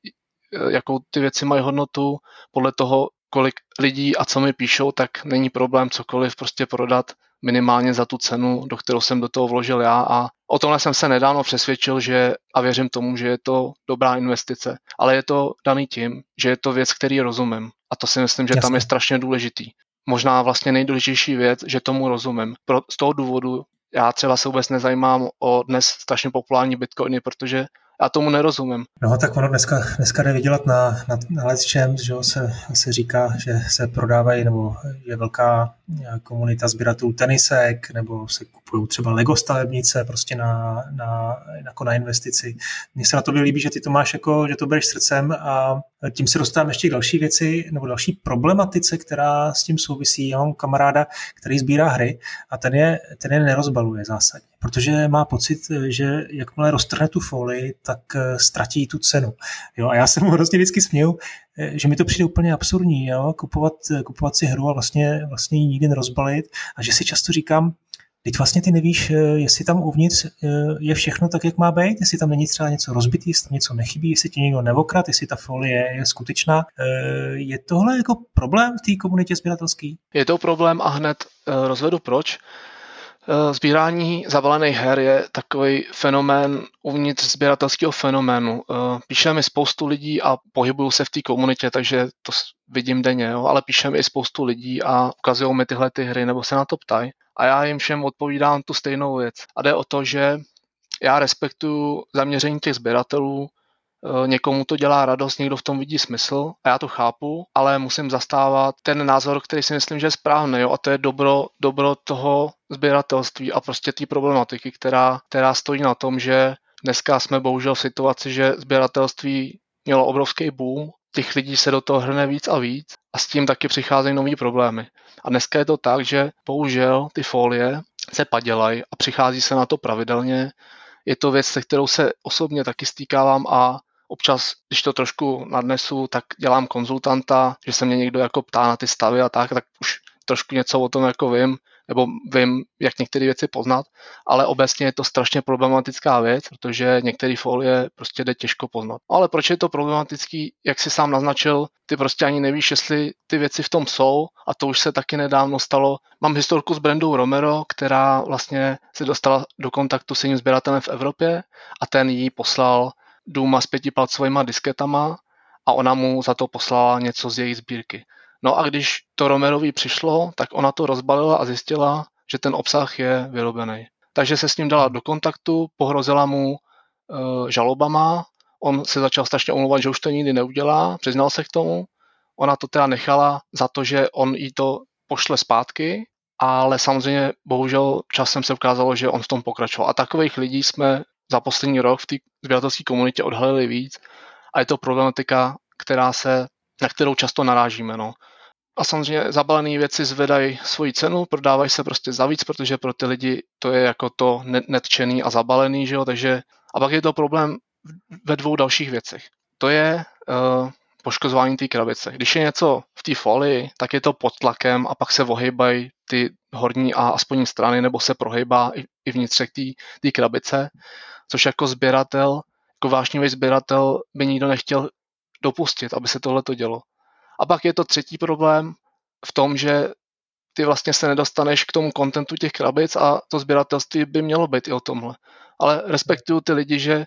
Speaker 2: jakou ty věci mají hodnotu, podle toho, kolik lidí a co mi píšou, tak není problém cokoliv prostě prodat minimálně za tu cenu, do kterou jsem do toho vložil já a o tomhle jsem se nedávno přesvědčil, že a věřím tomu, že je to dobrá investice, ale je to daný tím, že je to věc, který rozumím a to si myslím, že Jasně. tam je strašně důležitý. Možná vlastně nejdůležitější věc, že tomu rozumím. Pro, z toho důvodu já třeba se vůbec nezajímám o dnes strašně populární bitcoiny, protože Já tomu nerozumím.
Speaker 1: No tak ono dneska, dneska jde vydělat na, na, na Champs, že se, se říká, že se prodávají, nebo je velká eh, komunita sběratelů tenisek, nebo se kupují třeba Lego stavebnice prostě na, na, jako na investici. Mně se na to líbí, že ty to máš jako, že to bereš srdcem a tím se dostávám ještě k další věci, nebo další problematice, která s tím souvisí. Já mám kamaráda, který sbírá hry a ten je, ten je nerozbaluje zásadně protože má pocit, že jakmile roztrhne tu folii, tak eh, ztratí tu cenu. Jo, a já se mu hrozně vždycky směju, eh, že mi to přijde úplně absurdní, jo? Kupovat, eh, kupovat si hru a vlastně, vlastně ji nikdy nerozbalit a že si často říkám, Teď vlastně ty nevíš, jestli tam uvnitř je všechno tak, jak má být, jestli tam není třeba něco rozbitý, jestli tam něco nechybí, jestli ti někdo nevokrat, jestli ta folie je skutečná. Je tohle jako problém v té komunitě sběratelské?
Speaker 2: Je to problém a hned rozvedu proč. Eh, sbírání zabalených her je takový fenomén uvnitř sběratelského fenoménu. Eh, píše mi spoustu lidí a pohybuju se v té komunitě, takže to vidím denně, jo? ale píše mi i spoustu lidí a ukazují mi tyhle ty hry nebo se na to ptají. A já jim všem odpovídám tu stejnou věc. A jde o to, že já respektuju zaměření těch sběratelů, někomu to dělá radost, někdo v tom vidí smysl a já to chápu, ale musím zastávat ten názor, který si myslím, že je správný, jo, a to je dobro, dobro toho sběratelství a prostě té problematiky, která, která stojí na tom, že dneska jsme bohužel v situaci, že sběratelství mělo obrovský boom, těch lidí se do toho hrne víc a víc a s tím taky přicházejí nové problémy. A dneska je to tak, že bohužel ty folie se padělají a přichází se na to pravidelně. Je to věc, se kterou se osobně taky stýkávám a občas, když to trošku nadnesu, tak dělám konzultanta, že se mě někdo jako ptá na ty stavy a tak, tak už trošku něco o tom jako vím, nebo vím, jak některé věci poznat, ale obecně je to strašně problematická věc, protože některé folie prostě jde těžko poznat. Ale proč je to problematický, jak si sám naznačil, ty prostě ani nevíš, jestli ty věci v tom jsou a to už se taky nedávno stalo. Mám historku s Brandou Romero, která vlastně se dostala do kontaktu s jiným sběratelem v Evropě a ten jí poslal Duma s pětipalcovými disketama a ona mu za to poslala něco z její sbírky. No a když to Romerovi přišlo, tak ona to rozbalila a zjistila, že ten obsah je vyrobený. Takže se s ním dala do kontaktu, pohrozila mu e, žalobama, on se začal strašně omlouvat, že už to nikdy neudělá, přiznal se k tomu, ona to teda nechala za to, že on jí to pošle zpátky, ale samozřejmě bohužel časem se ukázalo, že on v tom pokračoval. A takových lidí jsme za poslední rok v té sběratelské komunitě odhalili víc a je to problematika, která se, na kterou často narážíme. No. A samozřejmě zabalené věci zvedají svoji cenu, prodávají se prostě za víc, protože pro ty lidi to je jako to netčený a zabalený, že jo? takže a pak je to problém ve dvou dalších věcech. To je uh, poškozování té krabice. Když je něco v té folii, tak je to pod tlakem a pak se ohýbají ty horní a spodní strany, nebo se prohýbá i, i vnitřek té krabice což jako sběratel, jako vášnivý sběratel by nikdo nechtěl dopustit, aby se tohle to dělo. A pak je to třetí problém v tom, že ty vlastně se nedostaneš k tomu kontentu těch krabic a to sběratelství by mělo být i o tomhle. Ale respektuju ty lidi, že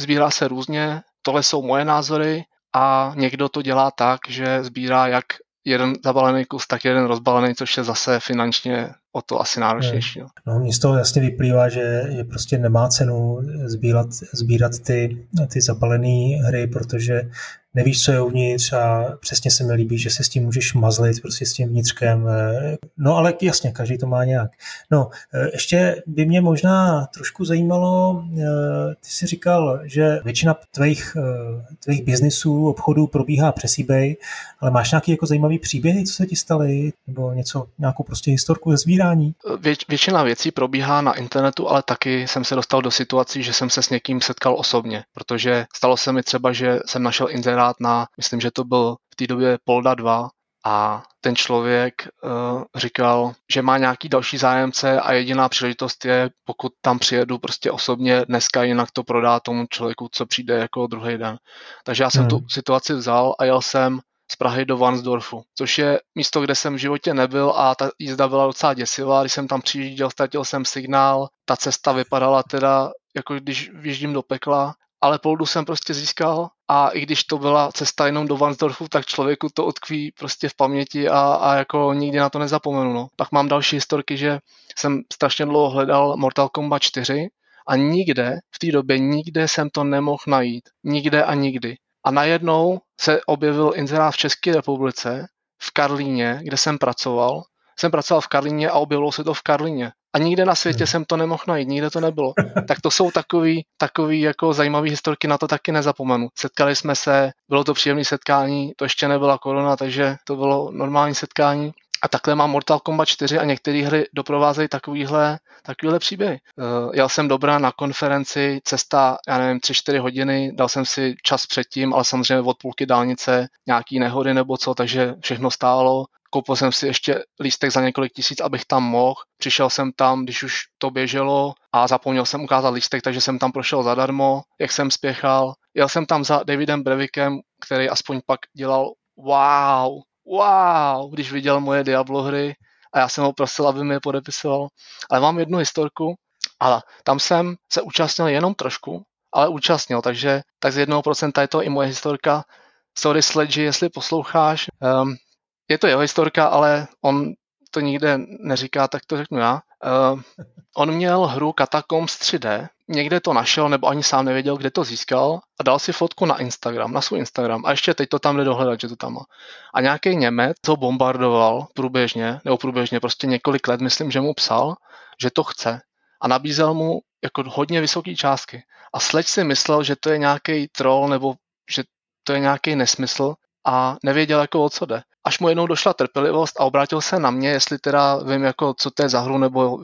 Speaker 2: sbírá se různě, tohle jsou moje názory a někdo to dělá tak, že sbírá jak jeden zabalený kus, tak jeden rozbalený, což je zase finančně o to asi náročnější. No,
Speaker 1: no mně z toho jasně vyplývá, že, že prostě nemá cenu sbírat, sbírat ty, ty zabalené hry, protože nevíš, co je uvnitř a přesně se mi líbí, že se s tím můžeš mazlit prostě s tím vnitřkem. No ale jasně, každý to má nějak. No, ještě by mě možná trošku zajímalo, ty jsi říkal, že většina tvých, tvých biznisů, obchodů probíhá přes eBay, ale máš nějaký jako zajímavý příběhy, co se ti staly, nebo něco, nějakou prostě historku ze sbírání?
Speaker 2: Vě, většina věcí probíhá na internetu, ale taky jsem se dostal do situací, že jsem se s někým setkal osobně, protože stalo se mi třeba, že jsem našel inzerát tenkrát na, myslím, že to byl v té době Polda 2 a ten člověk uh, říkal, že má nějaký další zájemce a jediná příležitost je, pokud tam přijedu prostě osobně dneska, jinak to prodá tomu člověku, co přijde jako druhý den. Takže já jsem hmm. tu situaci vzal a jel jsem z Prahy do Vansdorfu, což je místo, kde jsem v životě nebyl a ta jízda byla docela děsivá. Když jsem tam přijížděl, ztratil jsem signál, ta cesta vypadala teda, jako když vjíždím do pekla ale Poldu jsem prostě získal a i když to byla cesta jenom do Vansdorfu, tak člověku to utkví prostě v paměti a, a jako nikdy na to nezapomenu. No. Pak mám další historky, že jsem strašně dlouho hledal Mortal Kombat 4 A nikde, v té době nikde jsem to nemohl najít. Nikde a nikdy. A najednou se objevil inzerát v České republice, v Karlíně, kde jsem pracoval. Jsem pracoval v Karlíně a objevilo se to v Karlíně. A nikde na světě hmm. jsem to nemohl najít, nikde to nebylo. tak to jsou takový, takový jako zajímavý historky, na to taky nezapomenu. Setkali jsme se, bylo to příjemné setkání, to ještě nebyla korona, takže to bylo normální setkání. A takhle mám Mortal Kombat 4 a některé hry doprovázejí takovýhle, takovýhle příběhy. Uh, jel jsem dobrá na konferenci, cesta, já nevím, 3-4 hodiny, dal jsem si čas předtím, ale samozřejmě od půlky dálnice nějaký nehody nebo co, takže všechno stálo. Koupil jsem si ještě lístek za několik tisíc, abych tam mohl. Přišel jsem tam, když už to běželo a zapomněl jsem ukázat lístek, takže jsem tam prošel zadarmo, jak jsem spěchal. Jel jsem tam za Davidem Brevikem, který aspoň pak dělal wow, wow, když viděl moje Diablo hry a já jsem ho prosil, aby mi je podepisoval. Ale mám jednu historku, ale tam jsem se účastnil jenom trošku, ale účastnil, takže tak z jednoho procenta je to i moje historka. Sorry Sledgy, jestli posloucháš. Um, je to jeho historka, ale on to nikde neříká, tak to řeknu já. Uh, on měl hru Catacombs 3D, někde to našel, nebo ani sám nevěděl, kde to získal a dal si fotku na Instagram, na svůj Instagram a ještě teď to tam jde dohledat, že to tam má. A nějaký Němec to bombardoval průběžně, nebo průběžně, prostě několik let, myslím, že mu psal, že to chce a nabízel mu jako hodně vysoké částky. A sleč si myslel, že to je nějaký troll nebo že to je nějaký nesmysl a nevěděl, jako o co jde. Až mu jednou došla trpělivost a obrátil se na mě, jestli teda vím, jako, co to je za hru, nebo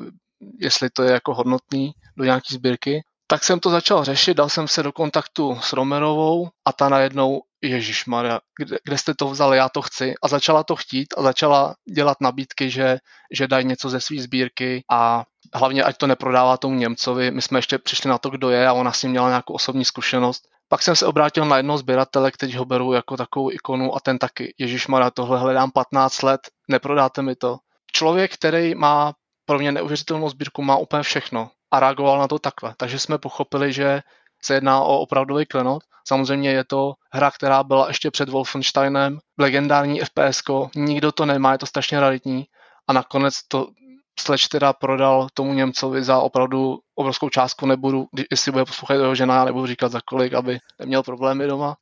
Speaker 2: jestli to je jako hodnotný do nějaký sbírky, tak jsem to začal řešit, dal jsem se do kontaktu s Romerovou a ta najednou, Ježíš Maria, kde, kde jste to vzali, já to chci. A začala to chtít a začala dělat nabídky, že, že dají něco ze své sbírky a hlavně ať to neprodává tomu Němcovi. My jsme ještě přišli na to, kdo je a ona s ním měla nějakou osobní zkušenost. Pak jsem se obrátil na jednoho sběratele, který ho beru jako takovou ikonu a ten taky, Ježíš Maria, tohle hledám 15 let, neprodáte mi to. Člověk, který má pro mě neuvěřitelnou sbírku, má úplně všechno a reagoval na to takhle. Takže jsme pochopili, že se jedná o opravdový klenot. Samozřejmě je to hra, která byla ještě před Wolfensteinem, legendární FPS, nikdo to nemá, je to strašně raritní a nakonec to Sleč teda prodal tomu Němcovi za opravdu obrovskou částku, nebudu, jestli bude poslouchat jeho žena, nebudu říkat za kolik, aby neměl problémy doma.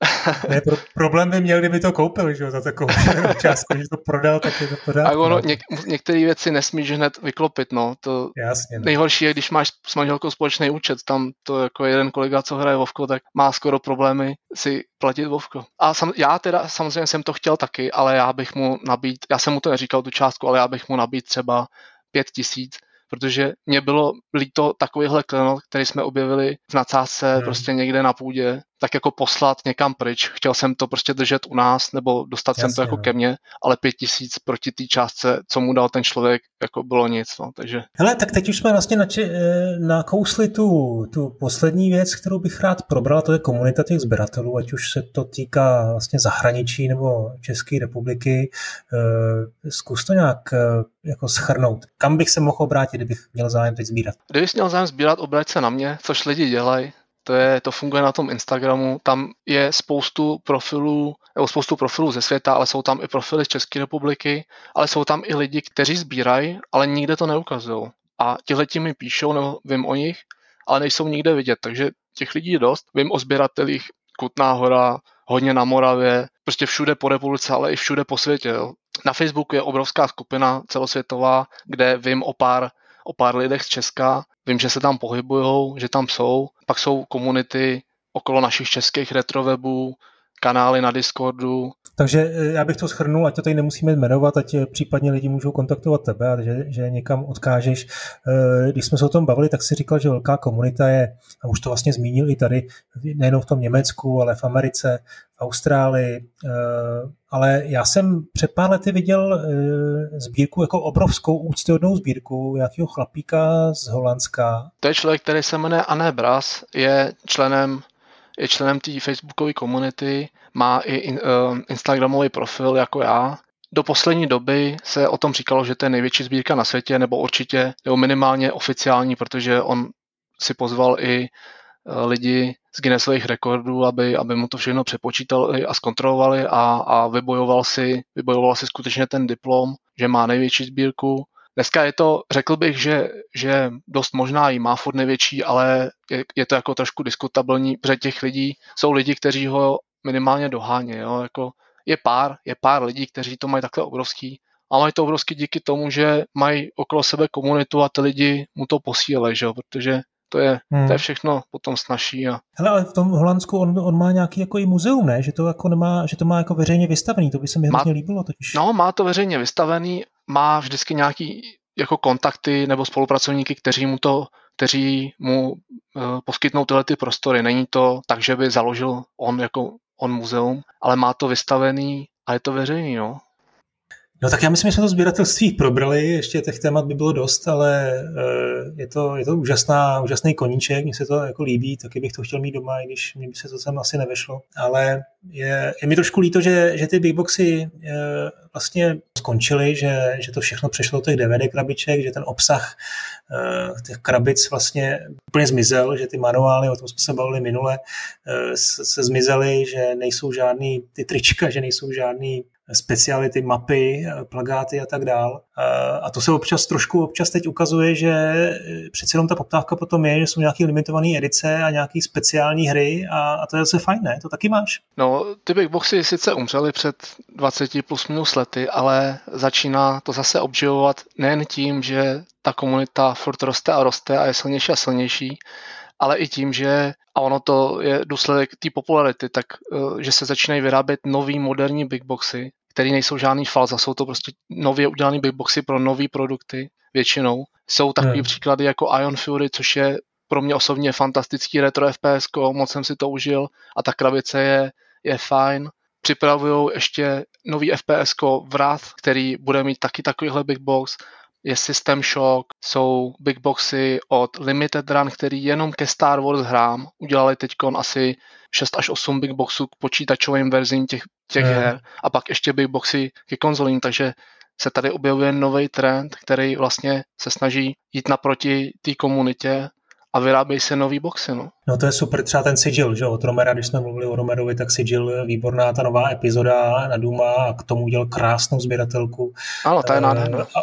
Speaker 1: ne, pro, problém by měl, kdyby to koupil, že za takovou částku, že to prodal, tak je to pořád.
Speaker 2: A ono, něk, některé věci nesmíš hned vyklopit, no. To
Speaker 1: Jasně, no.
Speaker 2: Nejhorší je, když máš s manželkou společný účet, tam to jako jeden kolega, co hraje Vovko, tak má skoro problémy si platit Vovko. A sam, já teda samozřejmě jsem to chtěl taky, ale já bych mu nabít, já jsem mu to neříkal tu částku, ale já bych mu nabít třeba pět tisíc, protože mě bylo líto takovýhle klenot, který jsme objevili v nadsázce hmm. prostě někde na půdě, tak jako poslat někam pryč. Chtěl jsem to prostě držet u nás, nebo dostat Jasně, jsem to jako no. ke mně, ale pět tisíc proti té částce, co mu dal ten člověk, jako bylo nic. No, takže...
Speaker 1: Hele, tak teď už jsme vlastně nači, eh, nakousli tu, tu poslední věc, kterou bych rád probral, to je komunita těch sběratelů, ať už se to týká vlastně zahraničí nebo České republiky. Eh, zkus to nějak eh, jako schrnout. Kam bych se mohl obrátit, kdybych měl zájem teď sbírat?
Speaker 2: Kdybych měl zájem sbírat, obrať se na mě, což lidi dělají to, je, to funguje na tom Instagramu, tam je spoustu profilů, nebo spoustu profilů ze světa, ale jsou tam i profily z České republiky, ale jsou tam i lidi, kteří sbírají, ale nikde to neukazují. A tihle mi píšou, nebo vím o nich, ale nejsou nikde vidět, takže těch lidí je dost. Vím o sběratelích Kutná hora, hodně na Moravě, prostě všude po republice, ale i všude po světě. Jo. Na Facebooku je obrovská skupina celosvětová, kde vím o pár, o pár lidech z Česka, Vím, že se tam pohybují, že tam jsou. Pak jsou komunity okolo našich českých retrovebů, kanály na Discordu.
Speaker 1: Takže eh, já bych to schrnul, ať to tady nemusíme jmenovat, ať eh, případně lidi můžou kontaktovat tebe a že, že někam odkážeš. Eh, když jsme se o tom bavili, tak si říkal, že velká komunita je, a už to vlastně zmínil i tady, nejenom v tom Německu, ale v Americe, v Austrálii, ale já jsem před pár lety viděl sbírku, jako obrovskou úctyhodnou sbírku nějakého chlapíka z Holandska.
Speaker 2: To je člověk, který se jmenuje Anne Bras, je členem je členem té facebookové komunity, má i in, uh, instagramový profil jako já. Do poslední doby se o tom říkalo, že to je největší sbírka na světě, nebo určitě, nebo minimálně oficiální, protože on si pozval i uh, lidi z Guinnessových rekordů, aby, aby mu to všechno přepočítali a zkontrolovali a, a vybojoval, si, vybojoval si skutečně ten diplom, že má největší sbírku. Dneska je to, řekl bych, že, že dost možná jí má furt největší, ale je, je to jako trošku diskutabilní, protože těch lidí jsou lidi, kteří ho minimálně doháně. Jo? Jako je pár, je pár lidí, kteří to mají takhle obrovský a mají to obrovský díky tomu, že mají okolo sebe komunitu a ty lidi mu to posílají, že jo? protože to je, hmm. to je všechno potom snaží. A...
Speaker 1: Hele, ale v tom Holandsku on, on má nějaký jako i muzeum, ne? Že to, jako nemá, že to má jako veřejně vystavený, to by se mi má, hrozně líbilo totiž.
Speaker 2: No, má to veřejně vystavený, má vždycky nějaký jako kontakty nebo spolupracovníky, kteří mu to kteří mu uh, poskytnou tyhle ty prostory. Není to tak, že by založil on jako on muzeum, ale má to vystavený a je to veřejný, no.
Speaker 1: No tak já myslím, že jsme to sběratelství probrali, ještě těch témat by bylo dost, ale eh, je to, je to úžasná, úžasný koníček, mně se to jako líbí, taky bych to chtěl mít doma, i když mi by se to sem asi nevešlo. Ale je, je mi trošku líto, že, že ty big boxy eh, vlastně skončily, že, že to všechno přešlo do těch DVD krabiček, že ten obsah eh, těch krabic vlastně úplně zmizel, že ty manuály, o tom jsme se bavili minule, se zmizely, že nejsou žádný ty trička, že nejsou žádný speciality, mapy, plagáty a tak dál. A to se občas trošku občas teď ukazuje, že přece jenom ta poptávka potom je, že jsou nějaké limitované edice a nějaké speciální hry a, a to je zase fajn, ne? To taky máš?
Speaker 2: No, ty big boxy sice umřely před 20 plus minus lety, ale začíná to zase obživovat nejen tím, že ta komunita furt roste a roste a je silnější a silnější, ale i tím, že, a ono to je důsledek té popularity, tak eh, že se začínají vyrábět nový moderní big boxy, které nejsou žádný falza, jsou to prostě nově udělané big boxy pro nové produkty většinou. Jsou takové hmm. příklady jako Ion Fury, což je pro mě osobně fantastický retro FPS, moc jsem si to užil a ta krabice je, je fajn. Připravují ještě nový FPS Wrath, který bude mít taky takovýhle big box je System Shock, jsou big boxy od Limited Run, který jenom ke Star Wars hrám udělali teď asi 6 až 8 big boxů k počítačovým verzím těch, těch hmm. her a pak ještě big boxy ke konzolím, takže se tady objevuje nový trend, který vlastně se snaží jít naproti té komunitě a vyrábějí se nový boxy. No.
Speaker 1: no to je super, třeba ten Sigil, že od Romera, když jsme mluvili o Romerovi, tak Sigil, výborná ta nová epizoda na Duma a k tomu udělal krásnou sběratelku.
Speaker 2: Ano, to je nádherná.
Speaker 1: A,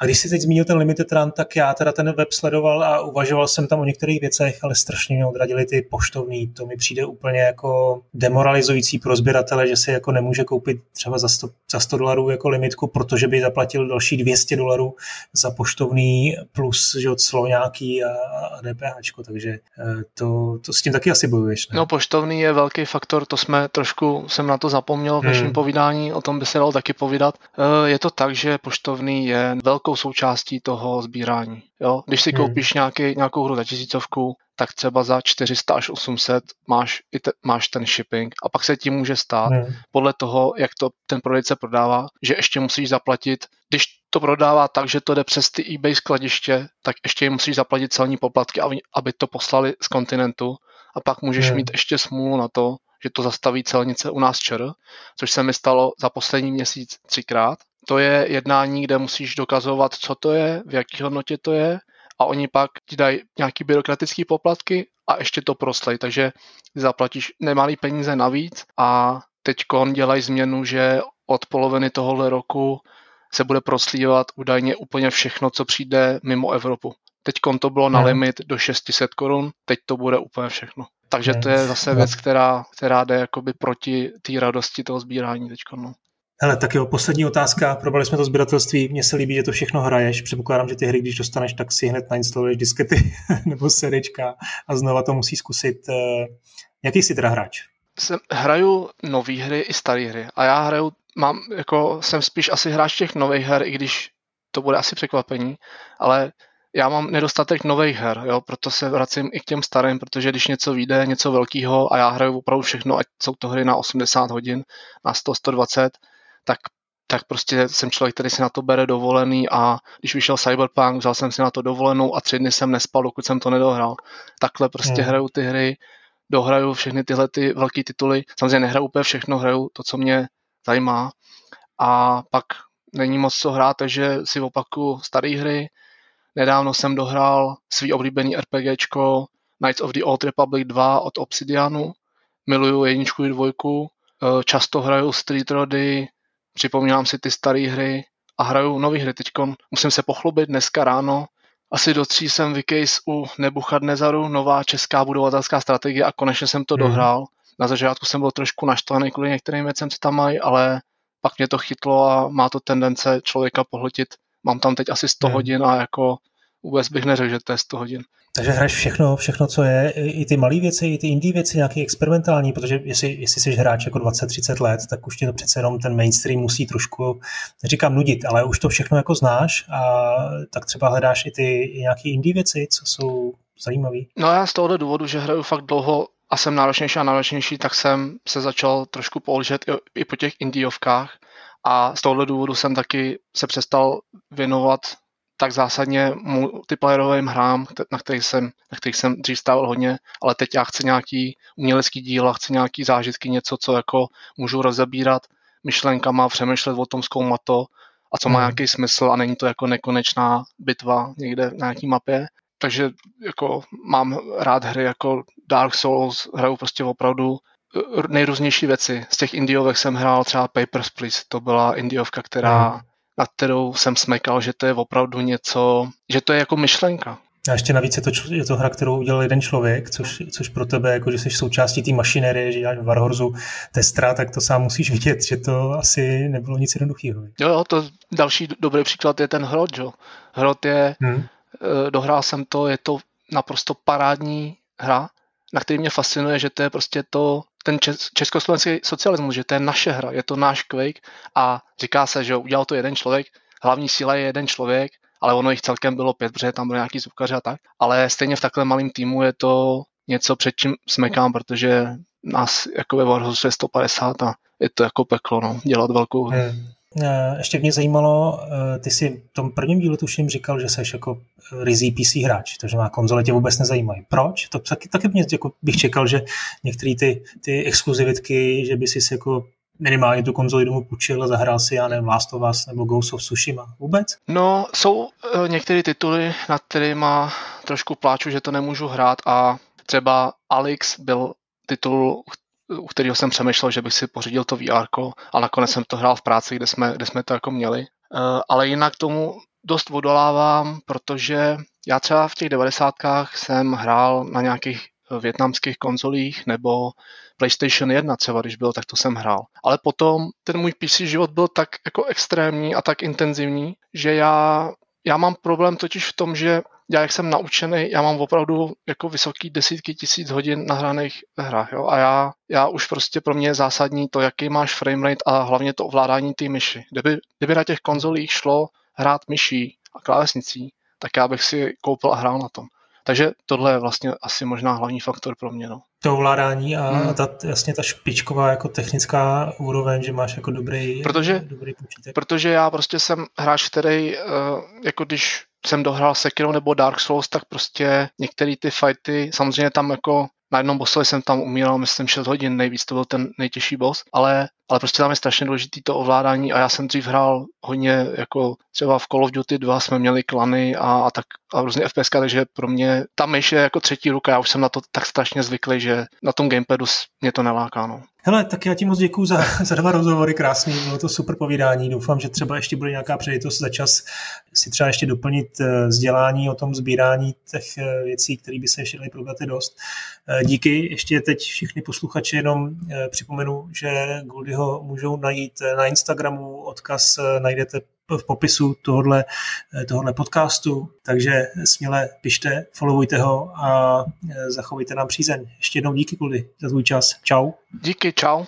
Speaker 1: a když si teď zmínil ten Limited Run, tak já teda ten web sledoval a uvažoval jsem tam o některých věcech, ale strašně mě odradili ty poštovní. To mi přijde úplně jako demoralizující pro sběratele, že si jako nemůže koupit třeba za 100, za 100 dolarů jako limitku, protože by zaplatil další 200 dolarů za poštovní plus že clo nějaký a, a DPH, takže eh, to, to s tím taky asi bojuješ. Ne?
Speaker 2: No poštovný je velký faktor, to jsme trošku, jsem na to zapomněl v našem hmm. povídání, o tom by se dalo taky povídat. Eh, je to tak, že poštovný je velkou součástí toho sbírání. Jo? Když si hmm. koupíš nějaký, nějakou hru za tisícovku, tak třeba za 400 až 800 máš, i te, máš ten shipping a pak se ti může stát hmm. podle toho, jak to ten prodejce prodává, že ještě musíš zaplatit, když to prodává tak, že to jde přes ty eBay skladiště, tak ještě jim musíš zaplatit celní poplatky, aby, to poslali z kontinentu. A pak můžeš hmm. mít ještě smůlu na to, že to zastaví celnice u nás čer, což se mi stalo za poslední měsíc třikrát. To je jednání, kde musíš dokazovat, co to je, v jaký hodnotě to je a oni pak ti dají nějaký byrokratický poplatky a ještě to proslej, takže zaplatíš nemalý peníze navíc a teď dělají změnu, že od poloviny tohohle roku se bude proslívat údajně úplně všechno, co přijde mimo Evropu. Teď to bylo na limit do 600 korun, teď to bude úplně všechno. Takže to je zase věc, která, která jde jakoby proti té radosti toho sbírání teď. No.
Speaker 1: Hele, tak jo, poslední otázka. Probrali jsme to sběratelství. Mně se líbí, že to všechno hraješ. Předpokládám, že ty hry, když dostaneš, tak si hned nainstaluješ diskety nebo sedečka a znova to musí zkusit. Eh, jaký jsi teda hráč?
Speaker 2: Jsem, hraju nové hry i staré hry. A já hraju, mám, jako, jsem spíš asi hráč těch nových her, i když to bude asi překvapení, ale já mám nedostatek nových her, jo, proto se vracím i k těm starým, protože když něco vyjde, něco velkého a já hraju opravdu všechno, ať jsou to hry na 80 hodin, na 100, 120, tak tak prostě jsem člověk, který si na to bere dovolený a když vyšel Cyberpunk, vzal jsem si na to dovolenou a tři dny jsem nespal, dokud jsem to nedohrál. Takhle prostě hmm. hraju ty hry, dohraju všechny tyhle ty velké tituly. Samozřejmě nehraju úplně všechno, hraju to, co mě zajímá. A pak není moc co hrát, takže si opaku staré hry. Nedávno jsem dohrál svý oblíbený RPGčko Knights of the Old Republic 2 od Obsidianu. Miluju jedničku i dvojku. Eh, často hraju Street Rody, připomínám si ty staré hry a hraju nový hry. Teď musím se pochlubit dneska ráno. Asi do tří jsem vykejs u Nebuchadnezaru, nová česká budovatelská strategie a konečně jsem to hmm. dohrál. Na začátku jsem byl trošku naštvaný kvůli některým věcem, co tam mají, ale pak mě to chytlo a má to tendence člověka pohltit. Mám tam teď asi 100 hmm. hodin a jako vůbec bych neřekl, že to je 100 hodin.
Speaker 1: Takže hraješ všechno, všechno, co je, i ty malé věci, i ty indie věci, nějaké experimentální, protože jestli, jestli jsi hráč jako 20-30 let, tak už tě to přece jenom ten mainstream musí trošku, neříkám nudit, ale už to všechno jako znáš a tak třeba hledáš i ty i nějaké indie věci, co jsou zajímavé.
Speaker 2: No já z tohohle důvodu, že hraju fakt dlouho a jsem náročnější a náročnější, tak jsem se začal trošku použít i, i po těch indiovkách a z tohohle důvodu jsem taky se přestal věnovat tak zásadně multiplayerovým hrám, na kterých jsem, na kterých jsem dřív stával hodně, ale teď já chci nějaký umělecký díl a chci nějaký zážitky, něco, co jako můžu rozebírat myšlenkama, přemýšlet o tom, zkoumat to a co má hmm. nějaký smysl a není to jako nekonečná bitva někde na nějaký mapě. Takže jako mám rád hry jako Dark Souls, hraju prostě opravdu eh, nejrůznější věci. Z těch indiovek jsem hrál třeba Papers, Please, to byla indiovka, která hmm na kterou jsem smekal, že to je opravdu něco, že to je jako myšlenka.
Speaker 1: A ještě navíc je to, je to hra, kterou udělal jeden člověk, což, což pro tebe, jako že jsi součástí té mašinerie, že děláš v Warhorzu testra, tak to sám musíš vidět, že to asi nebylo nic jednoduchého.
Speaker 2: Jo, jo, to další dobrý příklad je ten Hrot, jo. Hrot je, hmm. Dohrál jsem to, je to naprosto parádní hra, na který mě fascinuje, že to je prostě to, ten československý socialismus, že to je naše hra, je to náš Quake a říká se, že udělal to jeden člověk, hlavní síla je jeden člověk, ale ono jich celkem bylo pět, protože tam byly nějaký zvukaři a tak. Ale stejně v takhle malém týmu je to něco, před čím smekám, protože nás jako ve Warhorse je 150 a je to jako peklo, no, dělat velkou hru. Hmm.
Speaker 1: Eh, ještě mě zajímalo, eh, ty si v tom prvním dílu tuším říkal, že jsi jako rizí PC hráč, takže má konzole tě vůbec nezajímají. Proč? To taky, taky mě, jako bych čekal, že některé ty, ty exkluzivitky, že by si jako minimálně tu konzoli domů půjčil a zahrál si, já nevím, Last of Us nebo Ghost of Tsushima. Vůbec?
Speaker 2: No, jsou uh, některé tituly, nad kterými trošku pláču, že to nemůžu hrát a třeba Alex byl titul, u kterého jsem přemýšlel, že bych si pořídil to VR, a nakonec jsem to hrál v práci, kde jsme, kde jsme to jako měli. Uh, ale jinak tomu dost odolávám, protože já třeba v těch devadesátkách jsem hrál na nějakých větnamských konzolích nebo PlayStation 1 třeba, když bylo, tak to jsem hrál. Ale potom ten můj PC život byl tak jako extrémní a tak intenzivní, že já, já mám problém totiž v tom, že já jak jsem naučený, já mám opravdu jako vysoký desítky tisíc hodin nahraných hrách, jo? a já, já už prostě pro mě je zásadní to, jaký máš framerate a hlavně to ovládání té myši. Kdyby, kdyby na těch konzolích šlo hrát myší a klávesnicí, tak já bych si koupil a hrál na tom. Takže tohle je vlastně asi možná hlavní faktor pro mě. No.
Speaker 1: To ovládání a hmm. ta, jasně ta špičková jako technická úroveň, že máš jako dobrý,
Speaker 2: protože,
Speaker 1: dobrý počítek.
Speaker 2: Protože já prostě jsem hráč, který uh, jako když jsem dohrál Sekiro nebo Dark Souls, tak prostě některé ty fighty, samozřejmě tam jako na jednom bossovi jsem tam umíral, myslím, 6 hodin nejvíc, to byl ten nejtěžší boss, ale, ale prostě tam je strašně důležité to ovládání a já jsem dřív hrál hodně, jako třeba v Call of Duty 2 jsme měli klany a, a tak a různě FPS, takže pro mě ta myš je jako třetí ruka, já už jsem na to tak strašně zvyklý, že na tom gamepadu mě to neláká. No.
Speaker 1: Hele, tak já ti moc děkuju za, za dva rozhovory, krásný, bylo to super povídání. Doufám, že třeba ještě bude nějaká přejitost za čas si třeba ještě doplnit eh, vzdělání o tom sbírání těch eh, věcí, které by se ještě daly probrat dost. Eh, díky. Ještě teď všichni posluchači jenom připomenu, že Goldyho můžou najít na Instagramu, odkaz najdete v popisu tohohle, tohohle podcastu, takže směle pište, followujte ho a zachovejte nám přízeň. Ještě jednou díky, Kuldy, za tvůj čas. Čau.
Speaker 2: Díky, čau.